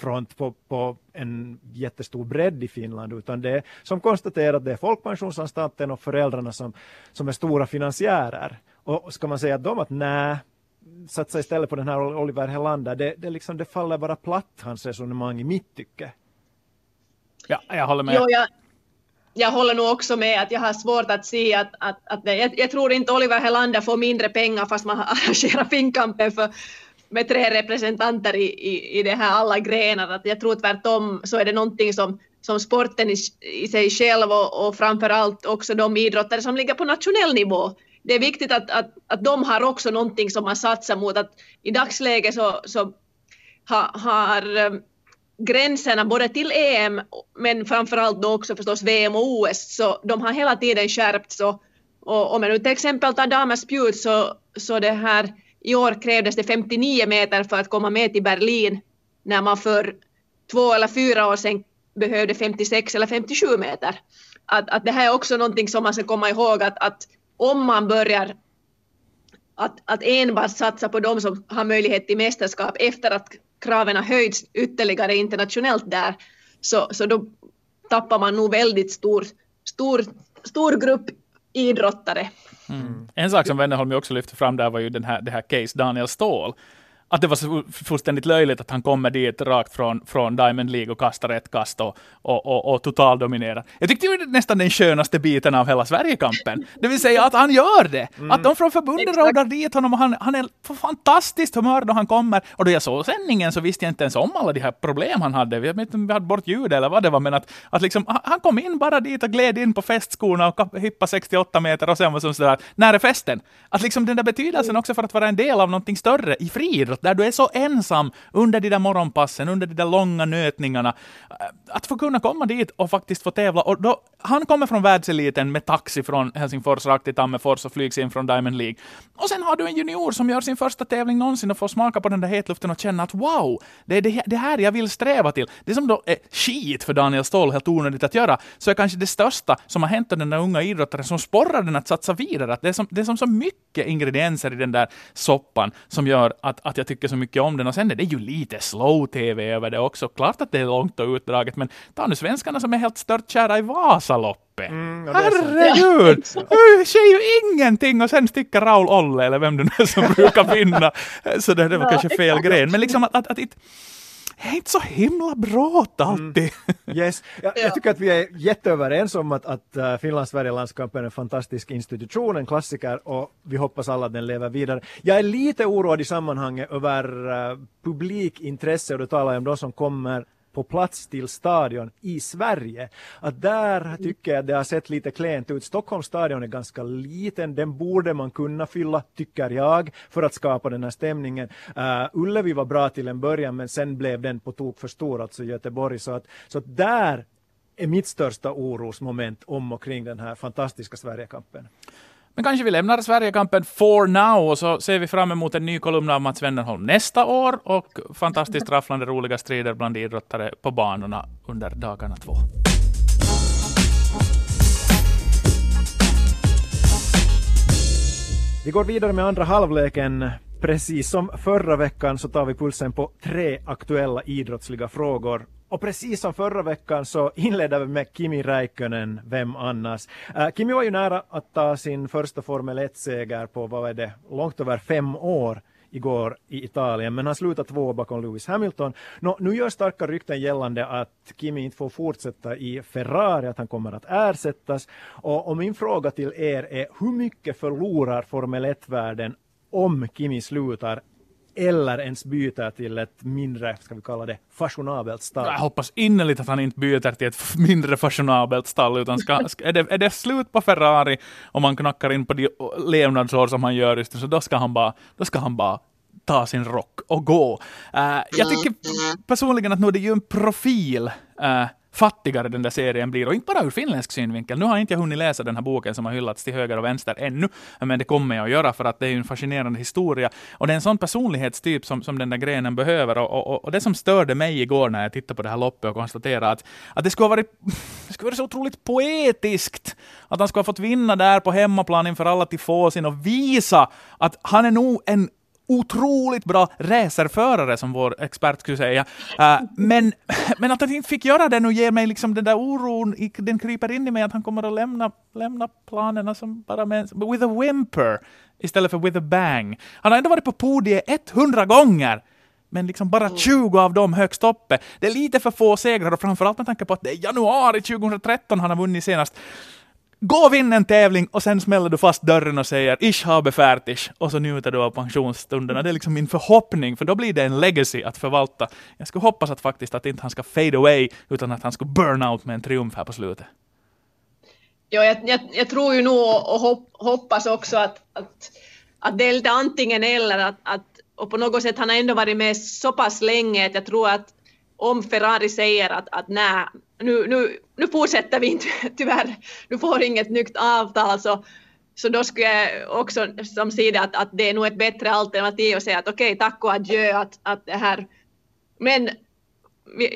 front på, på en jättestor bredd i Finland utan det är som konstaterat det är Folkpensionsanstalten och föräldrarna som, som är stora finansiärer. Och ska man säga att de att nej, satsa istället på den här Oliver Helander, det, det, liksom, det faller bara platt hans resonemang i mitt tycke. Ja, jag håller med. Jo, jag, jag håller nog också med att jag har svårt att se att, att, att jag, jag, tror inte Oliver Helander får mindre pengar fast man arrangerar finkampen för, med tre representanter i, i, i det här alla grenar. Att jag tror tvärtom så är det någonting som, som sporten i, i sig själv och, och framförallt också de idrottare som ligger på nationell nivå det är viktigt att, att, att de har också någonting som man satsar mot. Att I dagsläget så, så ha, har um, gränserna både till EM men framförallt då också förstås VM och OS så de har hela tiden skärpts. Och, och om jag nu till exempel tar damers spjut så, så det här i år krävdes det 59 meter för att komma med till Berlin när man för två eller fyra år sedan behövde 56 eller 57 meter. Att, att det här är också någonting som man ska komma ihåg att, att om man börjar att, att enbart satsa på de som har möjlighet till mästerskap efter att kraven har höjts ytterligare internationellt där, så, så då tappar man nog väldigt stor, stor, stor grupp idrottare. Mm. En sak som Wennerholm också lyfte fram där var ju den här, det här case Daniel Ståhl, att det var så fullständigt löjligt att han kommer dit rakt från, från Diamond League och kastar ett kast och, och, och, och totaldominerar. Jag tyckte det var nästan den skönaste biten av hela Sverigekampen. Det vill säga att han gör det. Mm. Att de från förbundet rådar dit honom och han, han är på fantastiskt humör då han kommer. Och då jag såg sändningen så visste jag inte ens om alla de här problem han hade. Jag vet inte om vi hade bort ljud eller vad det var, men att, att liksom, han kom in bara dit och gled in på festskorna och hippade 68 meter och sen var som sådär, när är festen? Att liksom den där betydelsen också för att vara en del av någonting större i friidrott där du är så ensam under de där morgonpassen, under de där långa nötningarna. Eh, att få kunna komma dit och faktiskt få tävla. Och då, han kommer från världseliten med taxi från Helsingfors rakt till Tammerfors och flygs in från Diamond League. Och sen har du en junior som gör sin första tävling någonsin och får smaka på den där hetluften och känna att wow, det är det, det här jag vill sträva till. Det som då är skit för Daniel Ståhl, helt onödigt att göra, så är kanske det största som har hänt den där unga idrottaren som sporrar den att satsa vidare. Att det, är som, det är som så mycket ingredienser i den där soppan som gör att, att jag tycker så mycket om den. Och sen är det ju lite slow-tv över det också. Klart att det är långt och utdraget, men ta nu svenskarna som är helt störtkära i Vasaloppet. Mm, Herregud! Det sker ju ingenting och sen sticker Raul Olle, eller vem det nu är som brukar vinna. Så det, det var kanske fel gren. Men liksom att, att, att, att är inte så himla bra alltid. Mm. Yes. Jag, jag, tycker att vi är jätteöverens om att, att uh, Finland-Sverige-landskampen är en fantastisk institution, en klassiker och vi hoppas alla att den lever vidare. Jag är lite oroad i sammanhanget över uh, publikintresse och då talar jag om de som kommer på plats till stadion i Sverige. Att där tycker jag det har sett lite klent ut. Stockholms stadion är ganska liten, den borde man kunna fylla, tycker jag, för att skapa den här stämningen. Uh, Ullevi var bra till en början, men sen blev den på tok för stor, alltså Göteborg. Så att, så att där är mitt största orosmoment om och kring den här fantastiska Sverigekampen. Men kanske vi lämnar Sverigekampen for now och så ser vi fram emot en ny kolumn av Mats Wennerholm nästa år och fantastiskt rafflande roliga strider bland idrottare på banorna under dagarna två. Vi går vidare med andra halvleken. Precis som förra veckan så tar vi pulsen på tre aktuella idrottsliga frågor och precis som förra veckan så inledde vi med Kimi Räikkönen, vem annars? Uh, Kimi var ju nära att ta sin första Formel 1-seger på, vad är det, långt över fem år igår i Italien, men han slutade två bakom Lewis Hamilton. Nå, nu gör starka rykten gällande att Kimi inte får fortsätta i Ferrari, att han kommer att ersättas. Och, och min fråga till er är, hur mycket förlorar Formel 1-världen om Kimi slutar eller ens byter till ett mindre, ska vi kalla det, fashionabelt stall. Jag hoppas innerligt att han inte byter till ett mindre fashionabelt stall, utan ska, är, det, är det slut på Ferrari och man knackar in på de levnadsår som han gör just nu, så då ska han bara, då ska han bara ta sin rock och gå. Uh, jag tycker personligen att nu är det ju en profil uh, fattigare den där serien blir. Och inte bara ur finländsk synvinkel. Nu har inte jag hunnit läsa den här boken som har hyllats till höger och vänster ännu, men det kommer jag att göra för att det är en fascinerande historia. Och det är en sån personlighetstyp som, som den där grenen behöver. Och, och, och det som störde mig igår när jag tittade på det här loppet och konstaterade att, att det skulle ha varit, det skulle varit så otroligt poetiskt att han skulle ha fått vinna där på hemmaplan inför alla tifosin och visa att han är nog en otroligt bra racerförare, som vår expert skulle säga. Uh, men, men att han inte fick göra det nu ger mig liksom den där oron, den kryper in i mig att han kommer att lämna, lämna planerna som bara med, with a whimper istället för with a bang. Han har ändå varit på podiet 100 gånger men liksom bara 20 av dem högst uppe. Det är lite för få segrar och framförallt med tanke på att det är januari 2013 han har vunnit senast. Gå och vinn en tävling och sen smäller du fast dörren och säger ich habe fertig och så njuter du av pensionsstunderna. Det är liksom min förhoppning, för då blir det en legacy att förvalta. Jag skulle hoppas att faktiskt att inte han ska fade away, utan att han ska burn out med en triumf här på slutet. Ja, jag, jag, jag tror ju nog och hopp, hoppas också att, att, att det är lite antingen eller, att, att, och på något sätt han har ändå varit med så pass länge att jag tror att om Ferrari säger att, att nej, nu, nu, nu fortsätter vi inte, tyvärr, du får inget nytt avtal, så, så då skulle jag också som sida att, att det är nog ett bättre alternativ att säga att okej, okay, tack och adjö, att, att det här, men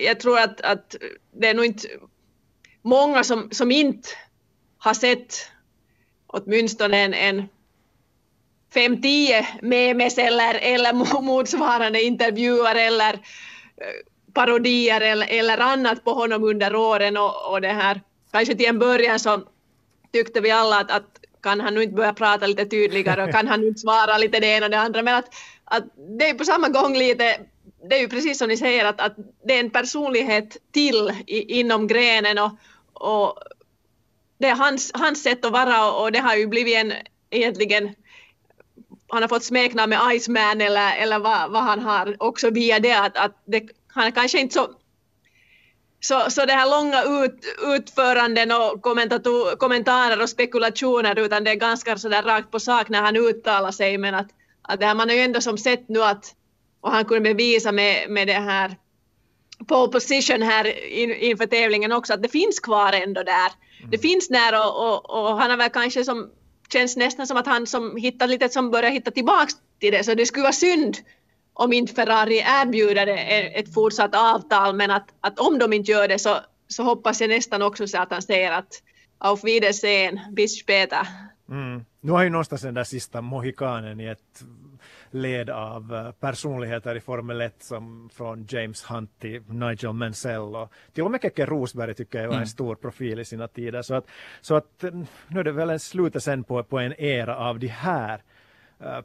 jag tror att, att det är nog inte många som, som inte har sett åtminstone en, en 5-10 memes eller, eller motsvarande intervjuer eller eh, parodier eller, eller annat på honom under åren och, och det här, kanske till en början så tyckte vi alla att, att kan han nu inte börja prata lite tydligare och kan han nu inte svara lite det ena och det andra. Men att, att det är på samma gång lite det är ju precis som ni säger att, att det är en personlighet till i, inom grenen och, och det är hans, hans sätt att vara och, och det har ju blivit en egentligen han har fått smeknamn med Iceman eller, eller vad, vad han har också via det att, att det han kanske inte så så, så det här långa ut, utföranden och kommentarer och spekulationer utan det är ganska sådär rakt på sak när han uttalar sig men att, att det här, man har ju ändå som sett nu att och han kunde bevisa med, med det här pole position här in, inför tävlingen också att det finns kvar ändå där. Mm. Det finns där och, och, och, han har väl kanske som känns nästan som att han som hittar lite som börjar hitta tillbaks till det så det skulle vara synd om inte Ferrari erbjuder ett fortsatt avtal, men att, att om de inte gör det så, så hoppas jag nästan också så att han säger att auf Wiedersehen, bis später. Mm. Nu har ju någonstans den där sista mohikanen i ett led av eh, personligheter i Formel 1 som från James Hunt till Nigel Mansell och till och med Keke Rosberg tycker jag var en mm. stor profil i sina tider. Så att, så att eh, nu är det väl en slutet sen på, på en era av de här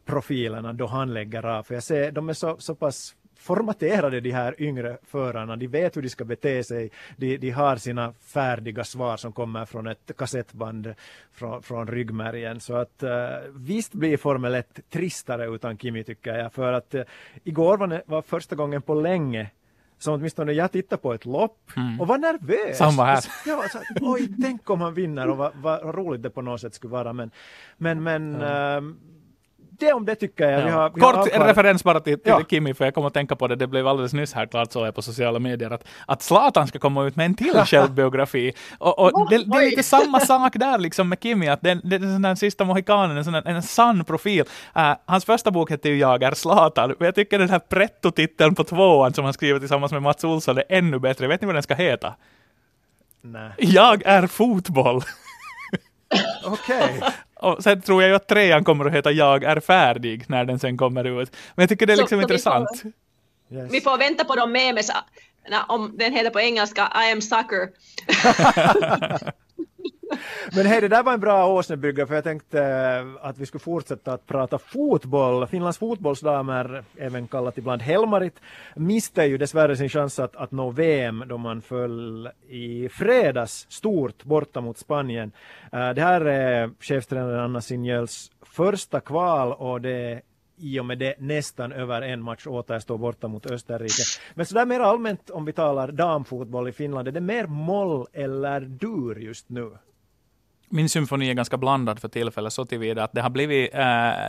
profilerna då han lägger av. För jag ser, de är så, så pass formaterade de här yngre förarna, de vet hur de ska bete sig, de, de har sina färdiga svar som kommer från ett kassettband från, från ryggmärgen. Så att uh, visst blir Formel 1 tristare utan Kimi tycker jag, för att uh, igår var, var första gången på länge som åtminstone jag tittar på ett lopp och var nervös. Samma här. Var så oj, tänk om han vinner och vad, vad roligt det på något sätt skulle vara. Men, men, men ehm, det om det tycker jag. Vi Ja. har, vi har Kort avklarat- referens bara till, till Ja. Kimi, för jag kom att tänka på det, det blev alldeles nyss här klart så jag på sociala medier, att, att Zlatan ska komma ut med en till självbiografi. Och, och det, det är lite samma sak där liksom med Kimi, att är den där sista mohikanen, en, sån en sann profil. Uh, hans första bok hette ju Jag är Zlatan, och jag tycker den här pretto-titeln på tvåan som han skriver tillsammans med Mats Olsson är ännu bättre. Vet ni vad den ska heta? Nej. Jag är fotboll. Okej. Och sen tror jag ju att trean kommer att heta Jag är färdig när den sen kommer ut. Men jag tycker det är Så- liksom så vi intressant. Yes. Vi får vänta på de memes, om den heter på engelska I am sucker. Men hej, det där var en bra åsnebygga för jag tänkte eh, att vi skulle fortsätta att prata fotboll. Finlands fotbollsdamer, även kallat ibland Helmarit, miste ju dessvärre sin chans att, att nå VM då man föll i fredags stort borta mot Spanien. Eh, det här är cheftränaren Anna Sinjöls första kval och det i och med det nästan över en match återstår borta mot Österrike. Men sådär mer allmänt om vi talar damfotboll i Finland, är det mer moll eller dur just nu? Min symfoni är ganska blandad för tillfället så tillvida att det har, blivit, eh,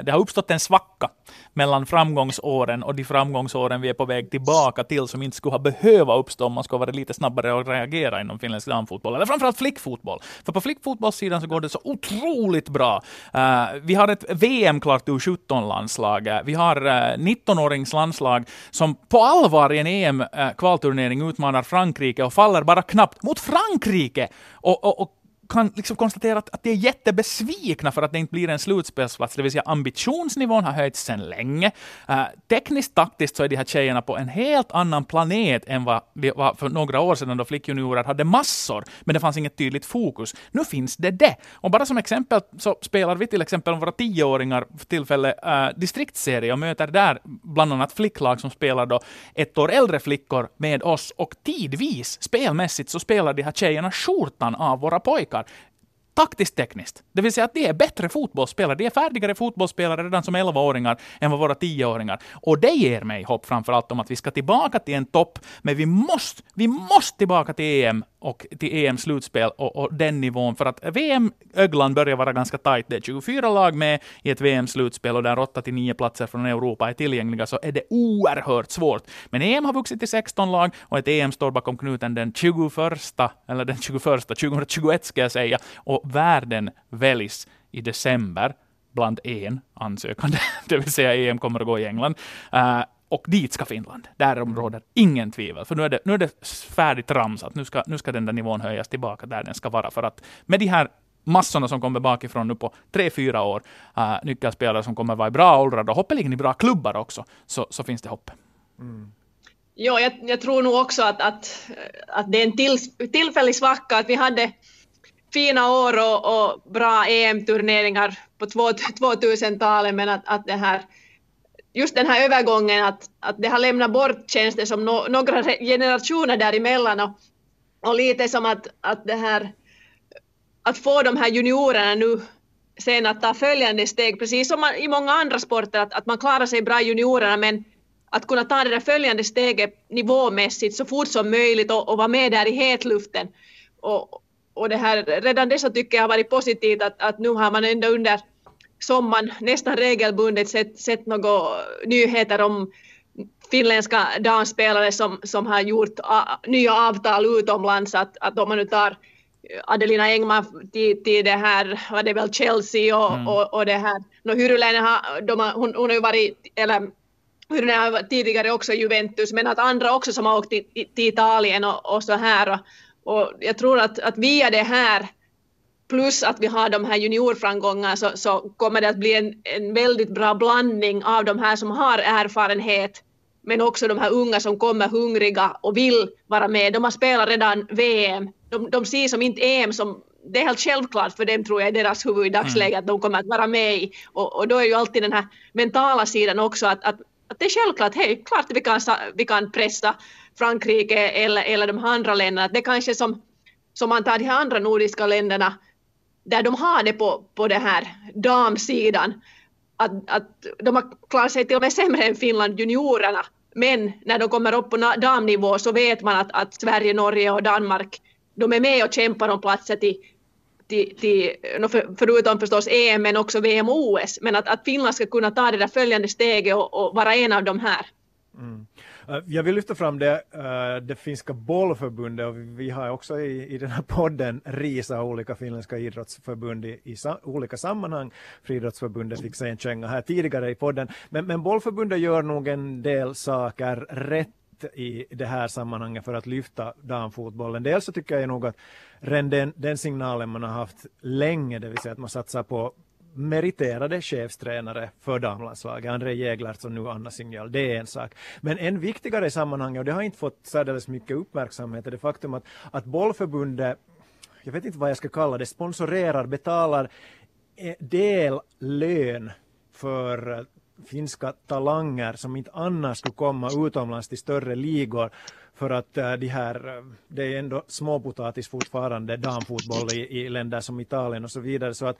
det har uppstått en svacka mellan framgångsåren och de framgångsåren vi är på väg tillbaka till som inte skulle ha behöva uppstå om man skulle ha varit lite snabbare och reagera inom finländsk damfotboll, eller framförallt flickfotboll. För på flickfotbollssidan så går det så otroligt bra. Eh, vi har ett VM klart U17-landslag. Vi har eh, 19-åringslandslag som på allvar i en EM-kvalturnering eh, utmanar Frankrike och faller bara knappt mot Frankrike. och, och, och kan liksom konstatera att, att de är jättebesvikna för att det inte blir en slutspelsplats, det vill säga ambitionsnivån har höjts sedan länge. Uh, tekniskt taktiskt så är de här tjejerna på en helt annan planet än vad de var för några år sedan då flickjuniorer hade massor, men det fanns inget tydligt fokus. Nu finns det det. Och bara som exempel så spelar vi till exempel våra tioåringar för tillfälle uh, eh, distriktsserie och möter där bland annat flicklag som spelar då ett år äldre flickor med oss och tidvis spelmässigt så spelar de här tjejerna skjortan av våra pojkar out taktiskt tekniskt. Det vill säga att de är bättre fotbollsspelare. De är färdigare fotbollsspelare redan som 11-åringar än vad våra 10-åringar. Och det ger mig hopp framförallt om att vi ska tillbaka till en topp, men vi måste, vi måste tillbaka till EM och till EM-slutspel och, och den nivån, för att VM-öglan börjar vara ganska tajt. Det är 24 lag med i ett VM-slutspel och där 8 till 9 platser från Europa är tillgängliga, så är det oerhört svårt. Men EM har vuxit till 16 lag och ett EM står bakom knuten den 21, eller den 21, 2021 ska jag säga, och världen väljs i december bland en ansökande, det vill säga EM kommer att gå i England. Uh, och dit ska Finland. Därom råder ingen tvivel. För nu är det, nu är det färdigt ramsat. Nu ska, nu ska den där nivån höjas tillbaka där den ska vara. För att med de här massorna som kommer bakifrån nu på tre, fyra år, uh, nyckelspelare som kommer vara i bra åldrar och hoppeligen i bra klubbar också, så, så finns det hopp. Jo, jag, jag tror nog också att, att, att det är en till, tillfällig svacka, att vi hade fina år och, och bra EM-turneringar på 2000-talet, men att, att det här, just den här övergången, att, att det har lämnat bort känns det som no, några generationer däremellan och, och lite som att, att det här, att få de här juniorerna nu sen att ta följande steg, precis som man, i många andra sporter, att, att man klarar sig bra i juniorerna, men att kunna ta det där följande steget nivåmässigt så fort som möjligt och, och vara med där i hetluften. Och, och det här, redan det så tycker jag har varit positivt att, att nu har man ändå under sommaren nästan regelbundet sett, sett några nyheter om finländska damspelare som, som har gjort a, nya avtal utomlands. Att, att om man nu tar Adelina Engman till, till det här, var det väl Chelsea och, mm. och, och det här, no, Hyryläinen har, de har, hon, hon har ju varit, eller Hyryläinen har tidigare också Juventus, men att andra också som har åkt till, till Italien och, och så här. Och, och jag tror att, att via det här plus att vi har de här juniorframgångarna så, så kommer det att bli en, en väldigt bra blandning av de här som har erfarenhet men också de här unga som kommer hungriga och vill vara med. De har spelat redan VM. De, de ser som inte EM som det är helt självklart för dem tror jag i deras huvud i dagsläget att de kommer att vara med i. Och, och då är ju alltid den här mentala sidan också att, att, att det är självklart, hej, klart vi kan, vi kan pressa Frankrike eller, eller de andra länderna. Det är kanske som, som man tar de andra nordiska länderna där de har det på, på den här damsidan. Att, att de har klarat sig till och med sämre än Finland, juniorerna, men när de kommer upp på damnivå så vet man att, att Sverige, Norge och Danmark de är med och kämpar om platser till, till, till förutom förstås EM men också VM och OS. Men att, att Finland ska kunna ta det där följande steget och, och vara en av de här. Mm. Eh, jag vill lyfta fram det, eh, det finska bollförbundet och vi har också i, i den här podden risa olika finländska idrottsförbund i, i sa, olika sammanhang. Friidrottsförbundet fick sig en känga här tidigare i podden. Men, men bollförbundet gör nog en del saker rätt i det här sammanhanget för att lyfta damfotbollen. Dels så tycker jag nog att den, den signalen man har haft länge, det vill säga att man satsar på meriterade chefstränare för damlandslaget, André Jäglert och nu Anna Signal, det är en sak. Men en viktigare i sammanhanget, och det har inte fått särdeles mycket uppmärksamhet, är det faktum att, att bollförbundet, jag vet inte vad jag ska kalla det, sponsorerar, betalar eh, del lön för eh, finska talanger som inte annars skulle komma utomlands till större ligor för att uh, de här, uh, det är ändå småpotatis fortfarande damfotboll i, i länder som Italien och så vidare. Så att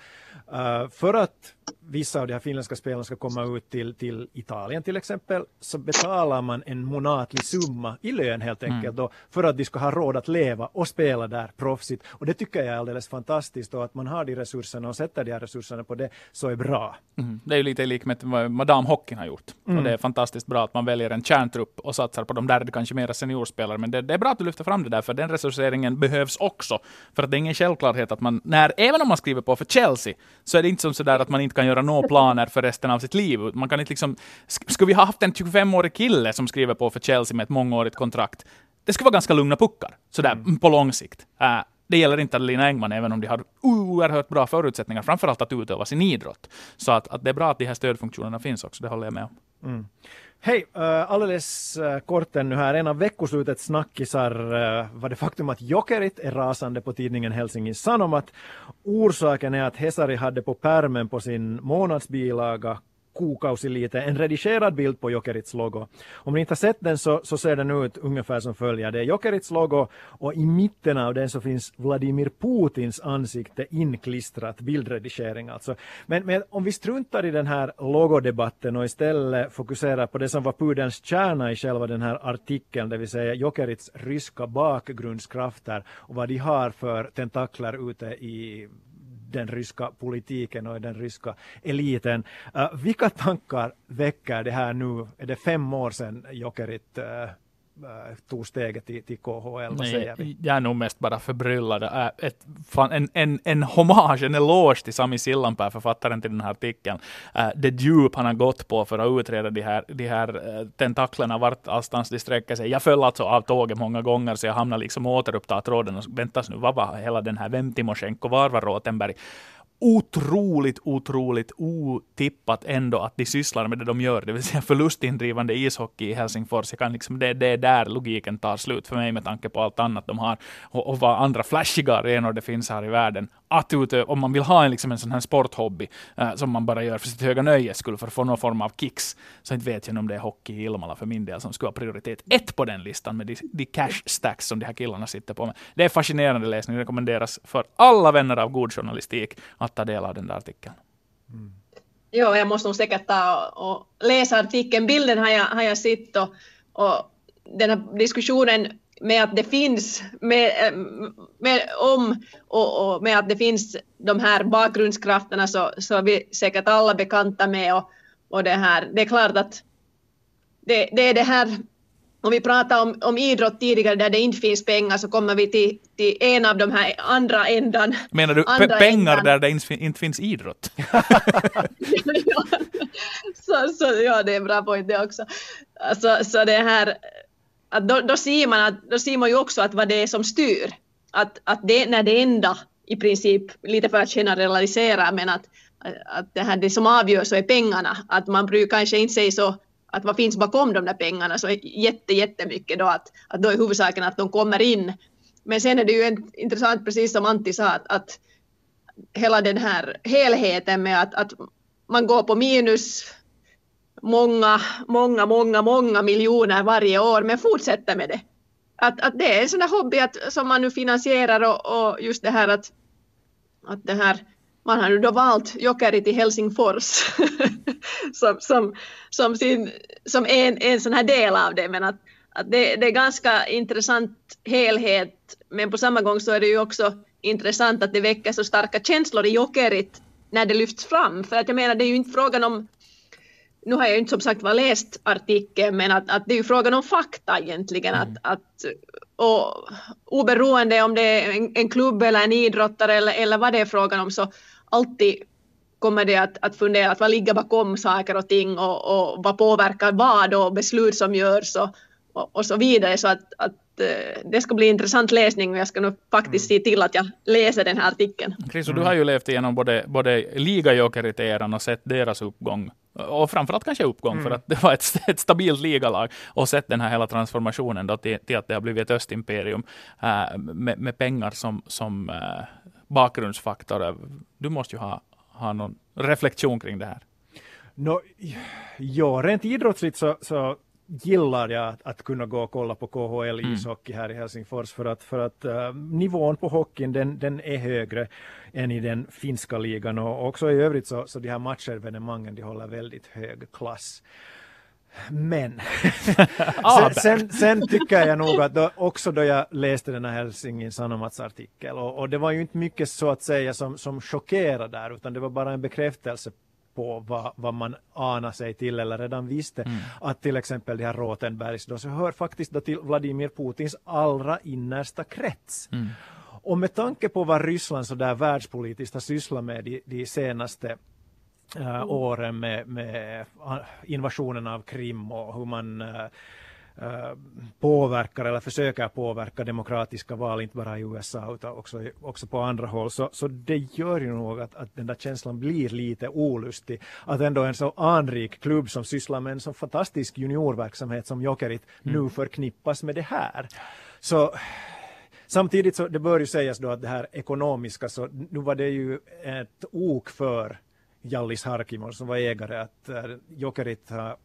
uh, för att vissa av de här finländska spelarna ska komma ut till, till Italien till exempel så betalar man en månatlig summa i lön helt enkelt mm. då, för att de ska ha råd att leva och spela där proffsigt. Och det tycker jag är alldeles fantastiskt och att man har de resurserna och sätter de här resurserna på det så är bra. Mm. Det är ju lite lik med vad madamhockeyn har gjort. Mm. Och det är fantastiskt bra att man väljer en kärntrupp och satsar på de där kanske mera seniorspelare. Men det, det, är bra att du lyfter fram det där, för den resurseringen behövs också. För att det är ingen självklarhet att man, när, även om man skriver på för Chelsea, så är det inte som sådär att man inte kan göra några planer för resten av sitt liv. Man kan inte liksom, skulle vi ha haft en 25-årig kille som skriver på för Chelsea med ett mångårigt kontrakt, det skulle vara ganska lugna puckar, sådär mm. på lång sikt. Uh, det gäller inte Adelina Engman, även om de har oerhört bra förutsättningar, framförallt att utöva sin idrott. Så att, att det är bra att de här stödfunktionerna finns också, det håller jag med om. Mm. Hej, eh, alldeles eh, kort ännu här. En av veckoslutets snackisar eh, var det faktum att Jokerit är rasande på tidningen Helsingin Sanomat. Orsaken är att Hesari hade på pärmen på sin månadsbilaga kokausi lite, en redigerad bild på Jokerits logo. Om ni inte har sett den så, så ser den ut ungefär som följer. Det är Jokerits logo och i mitten av den så finns Vladimir Putins ansikte inklistrat, bildredigering alltså. Men, men om vi struntar i den här logodebatten och istället fokuserar på det som var pudelns kärna i själva den här artikeln, det vill säga Jokerits ryska bakgrundskrafter och vad de har för tentakler ute i den ryska politiken och den ryska eliten. Uh, vilka tankar väcker det här nu? Är det fem år sedan Jokerit uh, tog steget till, till KHL, vad säger vi? Jag är nog mest bara förbryllad. Äh, ett, fan, en, en, en hommage, en eloge till Sami Sillanpää, författaren till den här artikeln. Äh, det djup han har gått på för att utreda de här, de här tentaklerna, vart allstans de sträcker sig. Jag föll alltså av tåget många gånger, så jag hamnade liksom återuppta tråden och väntas nu, vad var hela den här Vem Timosjenko, var var Rotenberg? Otroligt, otroligt otippat ändå att de sysslar med det de gör, det vill säga förlustindrivande ishockey i Helsingfors. Jag kan liksom, det, det är där logiken tar slut för mig med tanke på allt annat de har och, och vad andra flashiga arenor det finns här i världen. Att utöva, om man vill ha en, liksom en sån här sporthobby äh, som man bara gör för sitt höga nöjes skull, för att få någon form av kicks, så inte vet jag om det är hockey i Ilmala för min del som skulle ha prioritet ett på den listan med de, de cash stacks som de här killarna sitter på. med. det är fascinerande läsning, det rekommenderas för alla vänner av god journalistik att ta del av den där artikeln. Mm. Jo, jag måste nog säkert ta och läsa artikeln. Bilden har jag, har jag sett och, och den här diskussionen med att det finns, med, med, om och, och, med att det finns de här bakgrundskrafterna så, så är vi säkert alla bekanta med och, och det här. Det är klart att det, det är det här om vi pratade om, om idrott tidigare där det inte finns pengar så kommer vi till, till en av de här andra ändan. Menar du pengar ändan. där det inte, inte finns idrott? ja, så, så, ja, det är en bra point det också. Så, så det här, att då, då, ser man att, då ser man ju också att vad det är som styr. Att, att det, när det enda i princip, lite för att generalisera, men att, att det, här, det som avgör så är pengarna. Att man brukar kanske inte säga så att vad finns bakom de där pengarna så jätte, jättemycket då att, att då är huvudsaken att de kommer in. Men sen är det ju en, intressant, precis som Antti sa, att, att hela den här helheten med att, att man går på minus många, många, många, många miljoner varje år, men fortsätter med det. Att, att det är en sån där hobby att, som man nu finansierar och, och just det här att, att det här man har nu då valt Jokerit i Helsingfors som, som, som, sin, som en, en sån här del av det. Men att, att det, det är ganska intressant helhet men på samma gång så är det ju också intressant att det väcker så starka känslor i Jokerit när det lyfts fram. För att jag menar det är ju inte frågan om nu har jag ju inte som sagt var läst artikeln men att, att det är ju frågan om fakta egentligen. Mm. Att, att, och oberoende om det är en, en klubb eller en idrottare eller, eller vad det är frågan om så alltid kommer det att, att fundera att vad ligger bakom saker och ting och, och vad påverkar vad och beslut som görs och, och, och så vidare. Så att, att det ska bli intressant läsning och jag ska nog faktiskt mm. se till att jag läser den här artikeln. Chris, mm. du har ju levt igenom både, både ligajokerit-eran och sett deras uppgång. Och framförallt kanske uppgång, mm. för att det var ett, ett stabilt ligalag. Och sett den här hela transformationen då till, till att det har blivit ett östimperium äh, med, med, pengar som, som äh, bakgrundsfaktor. Du måste ju ha, ha någon reflektion kring det här. No, ja, rent idrottsligt så, så gillar jag att, att, kunna gå och kolla på KHL mm. ishockey här i Helsingfors för att, för att uh, nivån på hockeyn den, den är högre än i den finska ligan och också i övrigt så, så de här matchevenemangen de håller väldigt hög klass. Men sen, sen, sen, tycker jag nog att då, också då jag läste den här Helsingin Sanomats artikel och, och, det var ju inte mycket så att säga som, som chockerade där utan det var bara en bekräftelse på vad, vad man anar sig till eller redan visste mm. att till exempel de här Rotenbergs då så hör faktiskt då till Vladimir Putins allra innersta krets. Mm. Och med tanke på vad Ryssland så där världspolitiskt har sysslat med de, de senaste uh, åren med, med invasionen av Krim och hur man Eh, påverkar eller försöker påverka demokratiska val, inte bara i USA utan också, också på andra håll. Så, så det gör ju nog att, att den där känslan blir lite olustig. Att ändå en så anrik klubb som sysslar med en så fantastisk juniorverksamhet som Jokerit mm. nu förknippas med det här. Så Samtidigt så det bör ju sägas då att det här ekonomiska så nu var det ju ett ok för Jallis Harkimo som var ägare att uh, Jokerit har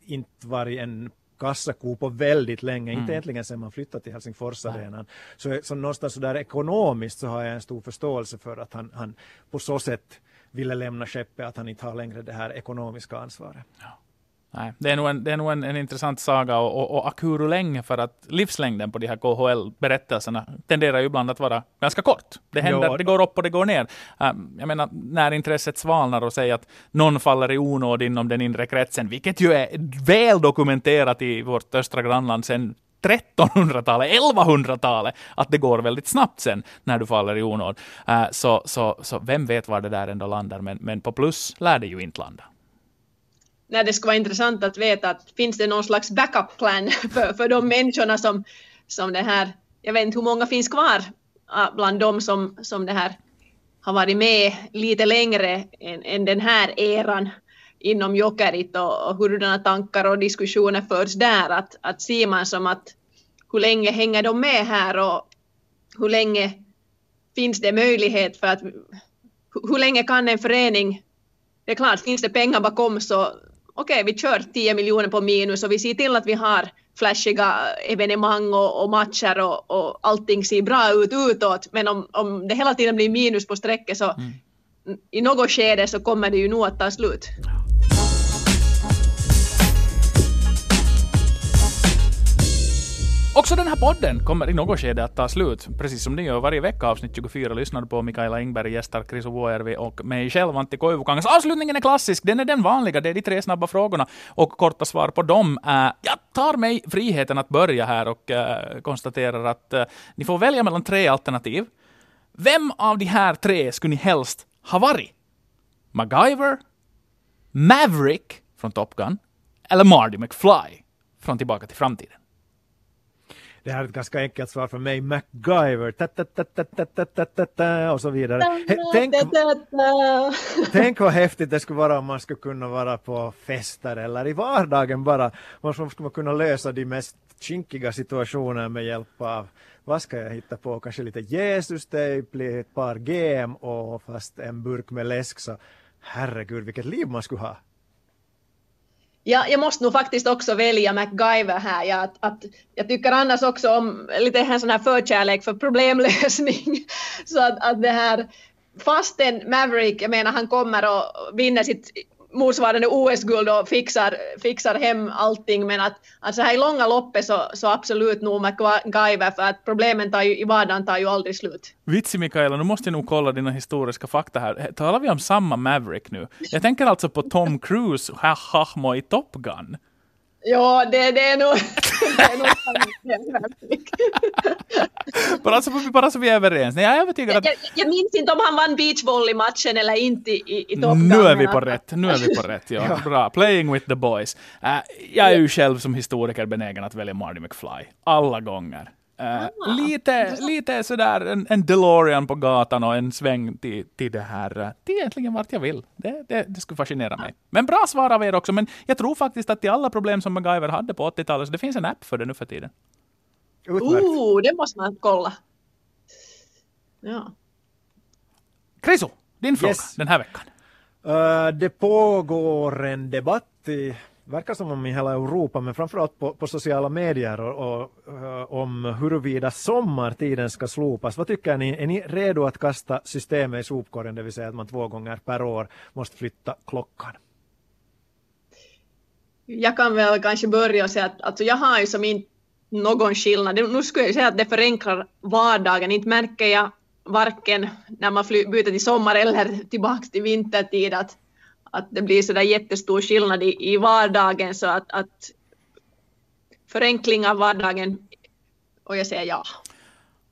inte varit en kassako på väldigt länge, mm. inte egentligen sedan man flyttade till Helsingforsarenan. Så, så någonstans så där ekonomiskt så har jag en stor förståelse för att han, han på så sätt ville lämna skeppet, att han inte har längre det här ekonomiska ansvaret. Ja. Nej, det är nog en, det är nog en, en intressant saga och, och, och akuru länge för att livslängden på de här KHL-berättelserna tenderar ju ibland att vara ganska kort. Det händer, jo. det går upp och det går ner. Um, jag menar, när intresset svalnar och säger att någon faller i onåd inom den inre kretsen, vilket ju är väl dokumenterat i vårt östra grannland sedan 1300-talet, 1100-talet, att det går väldigt snabbt sen när du faller i onåd. Uh, så, så, så vem vet var det där ändå landar, men, men på plus lär det ju inte landa när det skulle vara intressant att veta att finns det någon slags backup plan för, för de människorna som, som det här, jag vet inte hur många finns kvar ah, bland de som, som det här har varit med lite längre än, än den här eran inom Jokerit och, och hurdana tankar och diskussioner förs där. Att, att ser man som att hur länge hänger de med här och hur länge finns det möjlighet för att hur länge kan en förening, det är klart finns det pengar bakom så okej, vi kör 10 miljoner på minus och vi ser till att vi har flashiga evenemang och, och matcher och, och allting ser bra ut utåt. Men om, om det hela tiden blir minus på strecket så mm. i något skede så kommer det ju nog att ta slut. Också den här podden kommer i något skede att ta slut, precis som ni gör varje vecka. Avsnitt 24 lyssnar på Mikaela Ingberg, gästar Chris Vuojärvi och mig själv, Antti Koivukangas. Avslutningen är klassisk, den är den vanliga, det är de tre snabba frågorna och korta svar på dem. Eh, jag tar mig friheten att börja här och eh, konstaterar att eh, ni får välja mellan tre alternativ. Vem av de här tre skulle ni helst ha varit? MacGyver, Maverick från Top Gun eller Marty McFly från Tillbaka till framtiden? Det här är ett ganska enkelt svar för mig. MacGyver, ta, ta, ta, ta, ta, ta, ta, ta, ta, och så vidare. Tänk, tänk vad häftigt det skulle vara om man skulle kunna vara på fester eller i vardagen bara. Man skulle kunna lösa de mest kinkiga situationer med hjälp av vad ska jag hitta på? Kanske lite Jesus-tejp, ett par GM och fast en burk med läsk. Så herregud, vilket liv man skulle ha. Ja, jag måste nog faktiskt också välja MacGyver här. Jag, att, att, jag tycker annars också om lite en sån här förkärlek för problemlösning. Så att, att det här, fastän Maverick, jag menar han kommer och vinner sitt motsvarande OS-guld och fixar, fixar hem allting men att alltså här i långa loppet så, så absolut nog MacGyver för att problemen tar ju, i vardagen tar ju aldrig slut. Vitsi Mikaela, nu måste jag nog kolla dina historiska fakta här. Talar vi om samma Maverick nu? Jag tänker alltså på Tom Cruise, Hahmo i Top Gun. Ja, det, det är nog... bara, så, bara så vi är överens. Nej, jag är övertygad att... Jag, jag, minns inte om han vann beachvolley-matchen eller inte i, i Top Nu är vi på rätt. Nu är vi på rätt, ja. Bra. Playing with the boys. Uh, jag är ju själv som historiker benägen att välja Marty McFly. Alla gånger. Uh, lite, lite sådär en, en DeLorean på gatan och en sväng till, till det här, till egentligen vart jag vill. Det, det, det skulle fascinera mig. Men bra svar av er också, men jag tror faktiskt att till alla problem som MacGyver hade på 80-talet, så det finns en app för det nu för tiden. Utmärkt. Oh, det måste man kolla. Ja. Kriso, din fråga yes. den här veckan. Uh, det pågår en debatt i verkar som om i hela Europa, men framförallt på, på sociala medier och, och, eh, om huruvida sommartiden ska slopas. Vad tycker ni? Är ni redo att kasta systemet i sopkorgen, det vill säga att man två gånger per år måste flytta klockan? Jag kan väl kanske börja och säga att alltså jag har ju som inte någon skillnad. Nu skulle jag säga att det förenklar vardagen. Inte märker jag varken när man byter till sommar eller tillbaka till vintertid att att det blir så där jättestor skillnad i, i vardagen så att, att förenkling av vardagen och jag säger ja.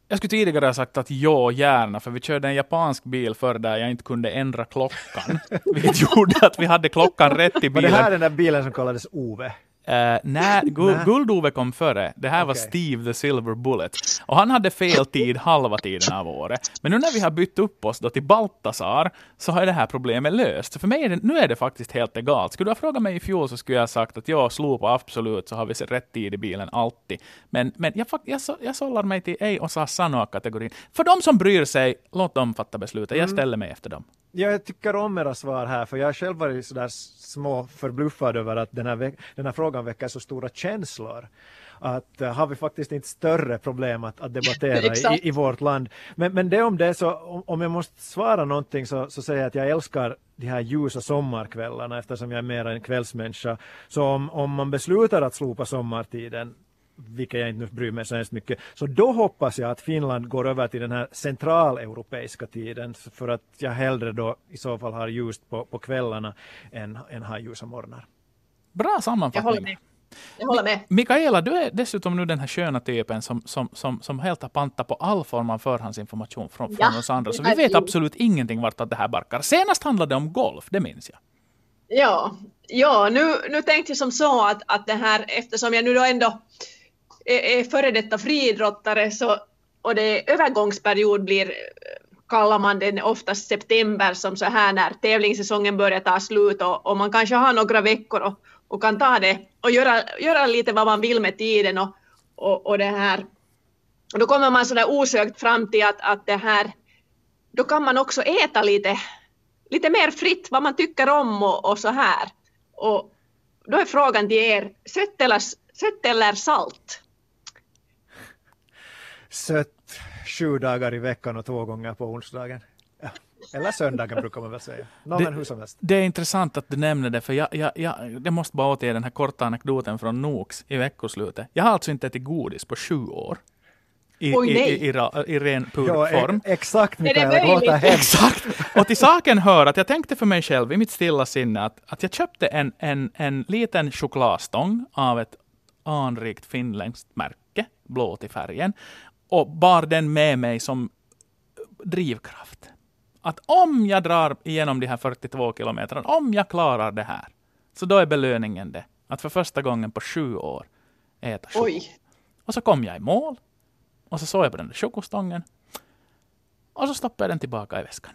Jag skulle tidigare ha sagt att ja, gärna, för vi körde en japansk bil förr där jag inte kunde ändra klockan. Vilket gjorde att vi hade klockan rätt i bilen. Var det här den där bilen som kallades Ove? Uh, nej, Guld-Ove kom före. Det här okay. var Steve the Silver Bullet. Och han hade fel tid halva tiden av året. Men nu när vi har bytt upp oss då till Baltasar så har det här problemet löst. För mig är det, nu är det faktiskt helt egalt. Skulle du ha frågat mig i fjol så skulle jag ha sagt att jag slog på absolut så har vi rätt tid i bilen alltid. Men, men jag, jag, jag sållar mig till ej och Sanoa-kategorin. För de som bryr sig, låt dem fatta beslutet. Jag mm. ställer mig efter dem. Ja, jag tycker om era svar här, för jag har själv varit sådär små förbluffad över att den här, den här frågan väcker så stora känslor. Att uh, har vi faktiskt inte större problem att, att debattera i, i, vårt land. Men, men det om det, så om, om jag måste svara någonting så, så säger jag att jag älskar de här ljusa sommarkvällarna eftersom jag är mer en kvällsmänniska. Så om, om man beslutar att slopa sommartiden vilket jag inte bryr mig så hemskt mycket. Så då hoppas jag att Finland går över till den här centraleuropeiska tiden för att jag hellre då i så fall har ljust på, på kvällarna än, än har ljusa morgnar. Bra sammanfattning. Jag håller med. Jag håller med. Mikaela, du är dessutom nu den här sköna typen som, som, som, som helt har pantat på all form av förhandsinformation från, från ja, oss andra. Så vi vet absolut ingenting vart det här barkar. Senast handlade det om golf, det minns jag. Ja, ja nu, nu tänkte jag som så att, att det här, eftersom jag nu då ändå är, är före detta friidrottare så, och det övergångsperiod blir kallar man den oftast september som så här när tävlingssäsongen börjar ta slut och, och man kanske har några veckor och, och kan ta det och göra, göra lite vad man vill med tiden och, och, och det här. Och då kommer man sådär osökt fram till att, att det här, då kan man också äta lite, lite mer fritt vad man tycker om och, och så här. Och då är frågan till er, sött eller, sött eller salt? sött sju dagar i veckan och två gånger på onsdagen. Eller söndagen brukar man väl säga. No, det, hur som helst. det är intressant att du nämner det, för jag, jag, jag, jag måste bara återge den här korta anekdoten från Noks i veckoslutet. Jag har alltså inte ätit godis på sju år. I, Oj, i, i, i, i, ren pur ja, e- form. Exakt Mikael, det låter hemskt. Exakt! Och till saken hör att jag tänkte för mig själv i mitt stilla sinne att, att jag köpte en, en, en liten chokladstång av ett anrikt finländskt märke, blå till färgen och bar den med mig som drivkraft. Att om jag drar igenom de här 42 kilometrarna, om jag klarar det här, så då är belöningen det. Att för första gången på sju år äta choklad. Och så kom jag i mål. Och så såg jag på den där chokostången. Och så stoppade jag den tillbaka i väskan.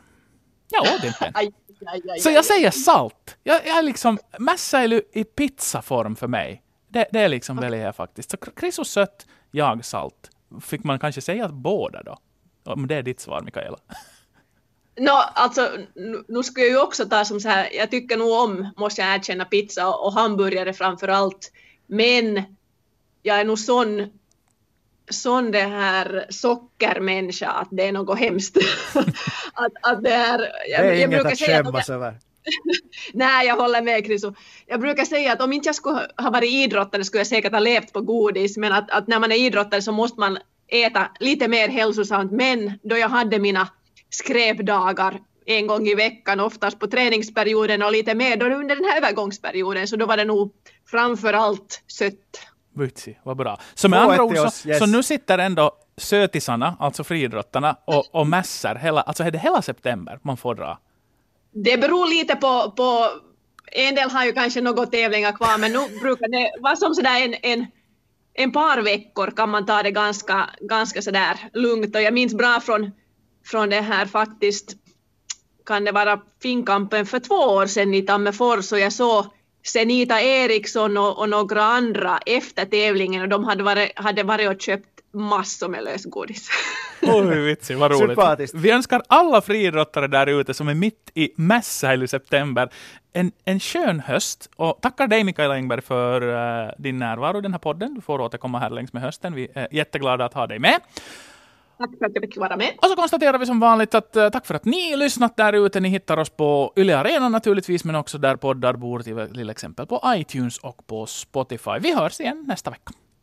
Jag åt inte den. Så jag säger salt. Jag, jag är liksom, mässäily i pizzaform för mig. Det, det är liksom okay. väljer jag faktiskt. Så krisos sött, jag salt fick man kanske säga båda då? Om det är ditt svar, Mikaela. No, alltså, nu skulle jag ju också ta som så här, jag tycker nog om, måste jag erkänna, pizza och hamburgare framför allt. Men jag är nog sån sån det här sockermänniska att det är något hemskt. att, att det, är, jag, det är jag inget att skämmas över. Nej, jag håller med Chris. Jag brukar säga att om inte jag skulle ha varit idrottare skulle jag säkert ha levt på godis, men att, att när man är idrottare så måste man äta lite mer hälsosamt. Men då jag hade mina skräpdagar en gång i veckan, oftast på träningsperioden och lite mer då under den här övergångsperioden, så då var det nog framför allt sött. Vitsi, vad bra. Så med andra ord, så, yes. så nu sitter ändå sötisarna, alltså friidrottarna, och, och mässar hela, alltså är det hela september man får dra? Det beror lite på, på en del har ju kanske några tävlingar kvar, men nu brukar det vara som sådär en, en, en par veckor kan man ta det ganska, ganska sådär lugnt. Och jag minns bra från, från det här faktiskt, kan det vara finkampen för två år sedan i Tammerfors och jag såg Senita Eriksson och, och några andra efter tävlingen och de hade varit, hade varit och köpt massor med lösgodis. Oj, vitsi, vad roligt. Vi önskar alla friidrottare där ute som är mitt i mässa i september en, en skön höst och tackar dig Mikaela Engberg för uh, din närvaro i den här podden. Du får återkomma här längs med hösten. Vi är jätteglada att ha dig med. Tack för att jag fick vara med. Och så konstaterar vi som vanligt att uh, tack för att ni lyssnat där ute. Ni hittar oss på Yle Arena naturligtvis, men också där poddar bor till exempel på iTunes och på Spotify. Vi hörs igen nästa vecka.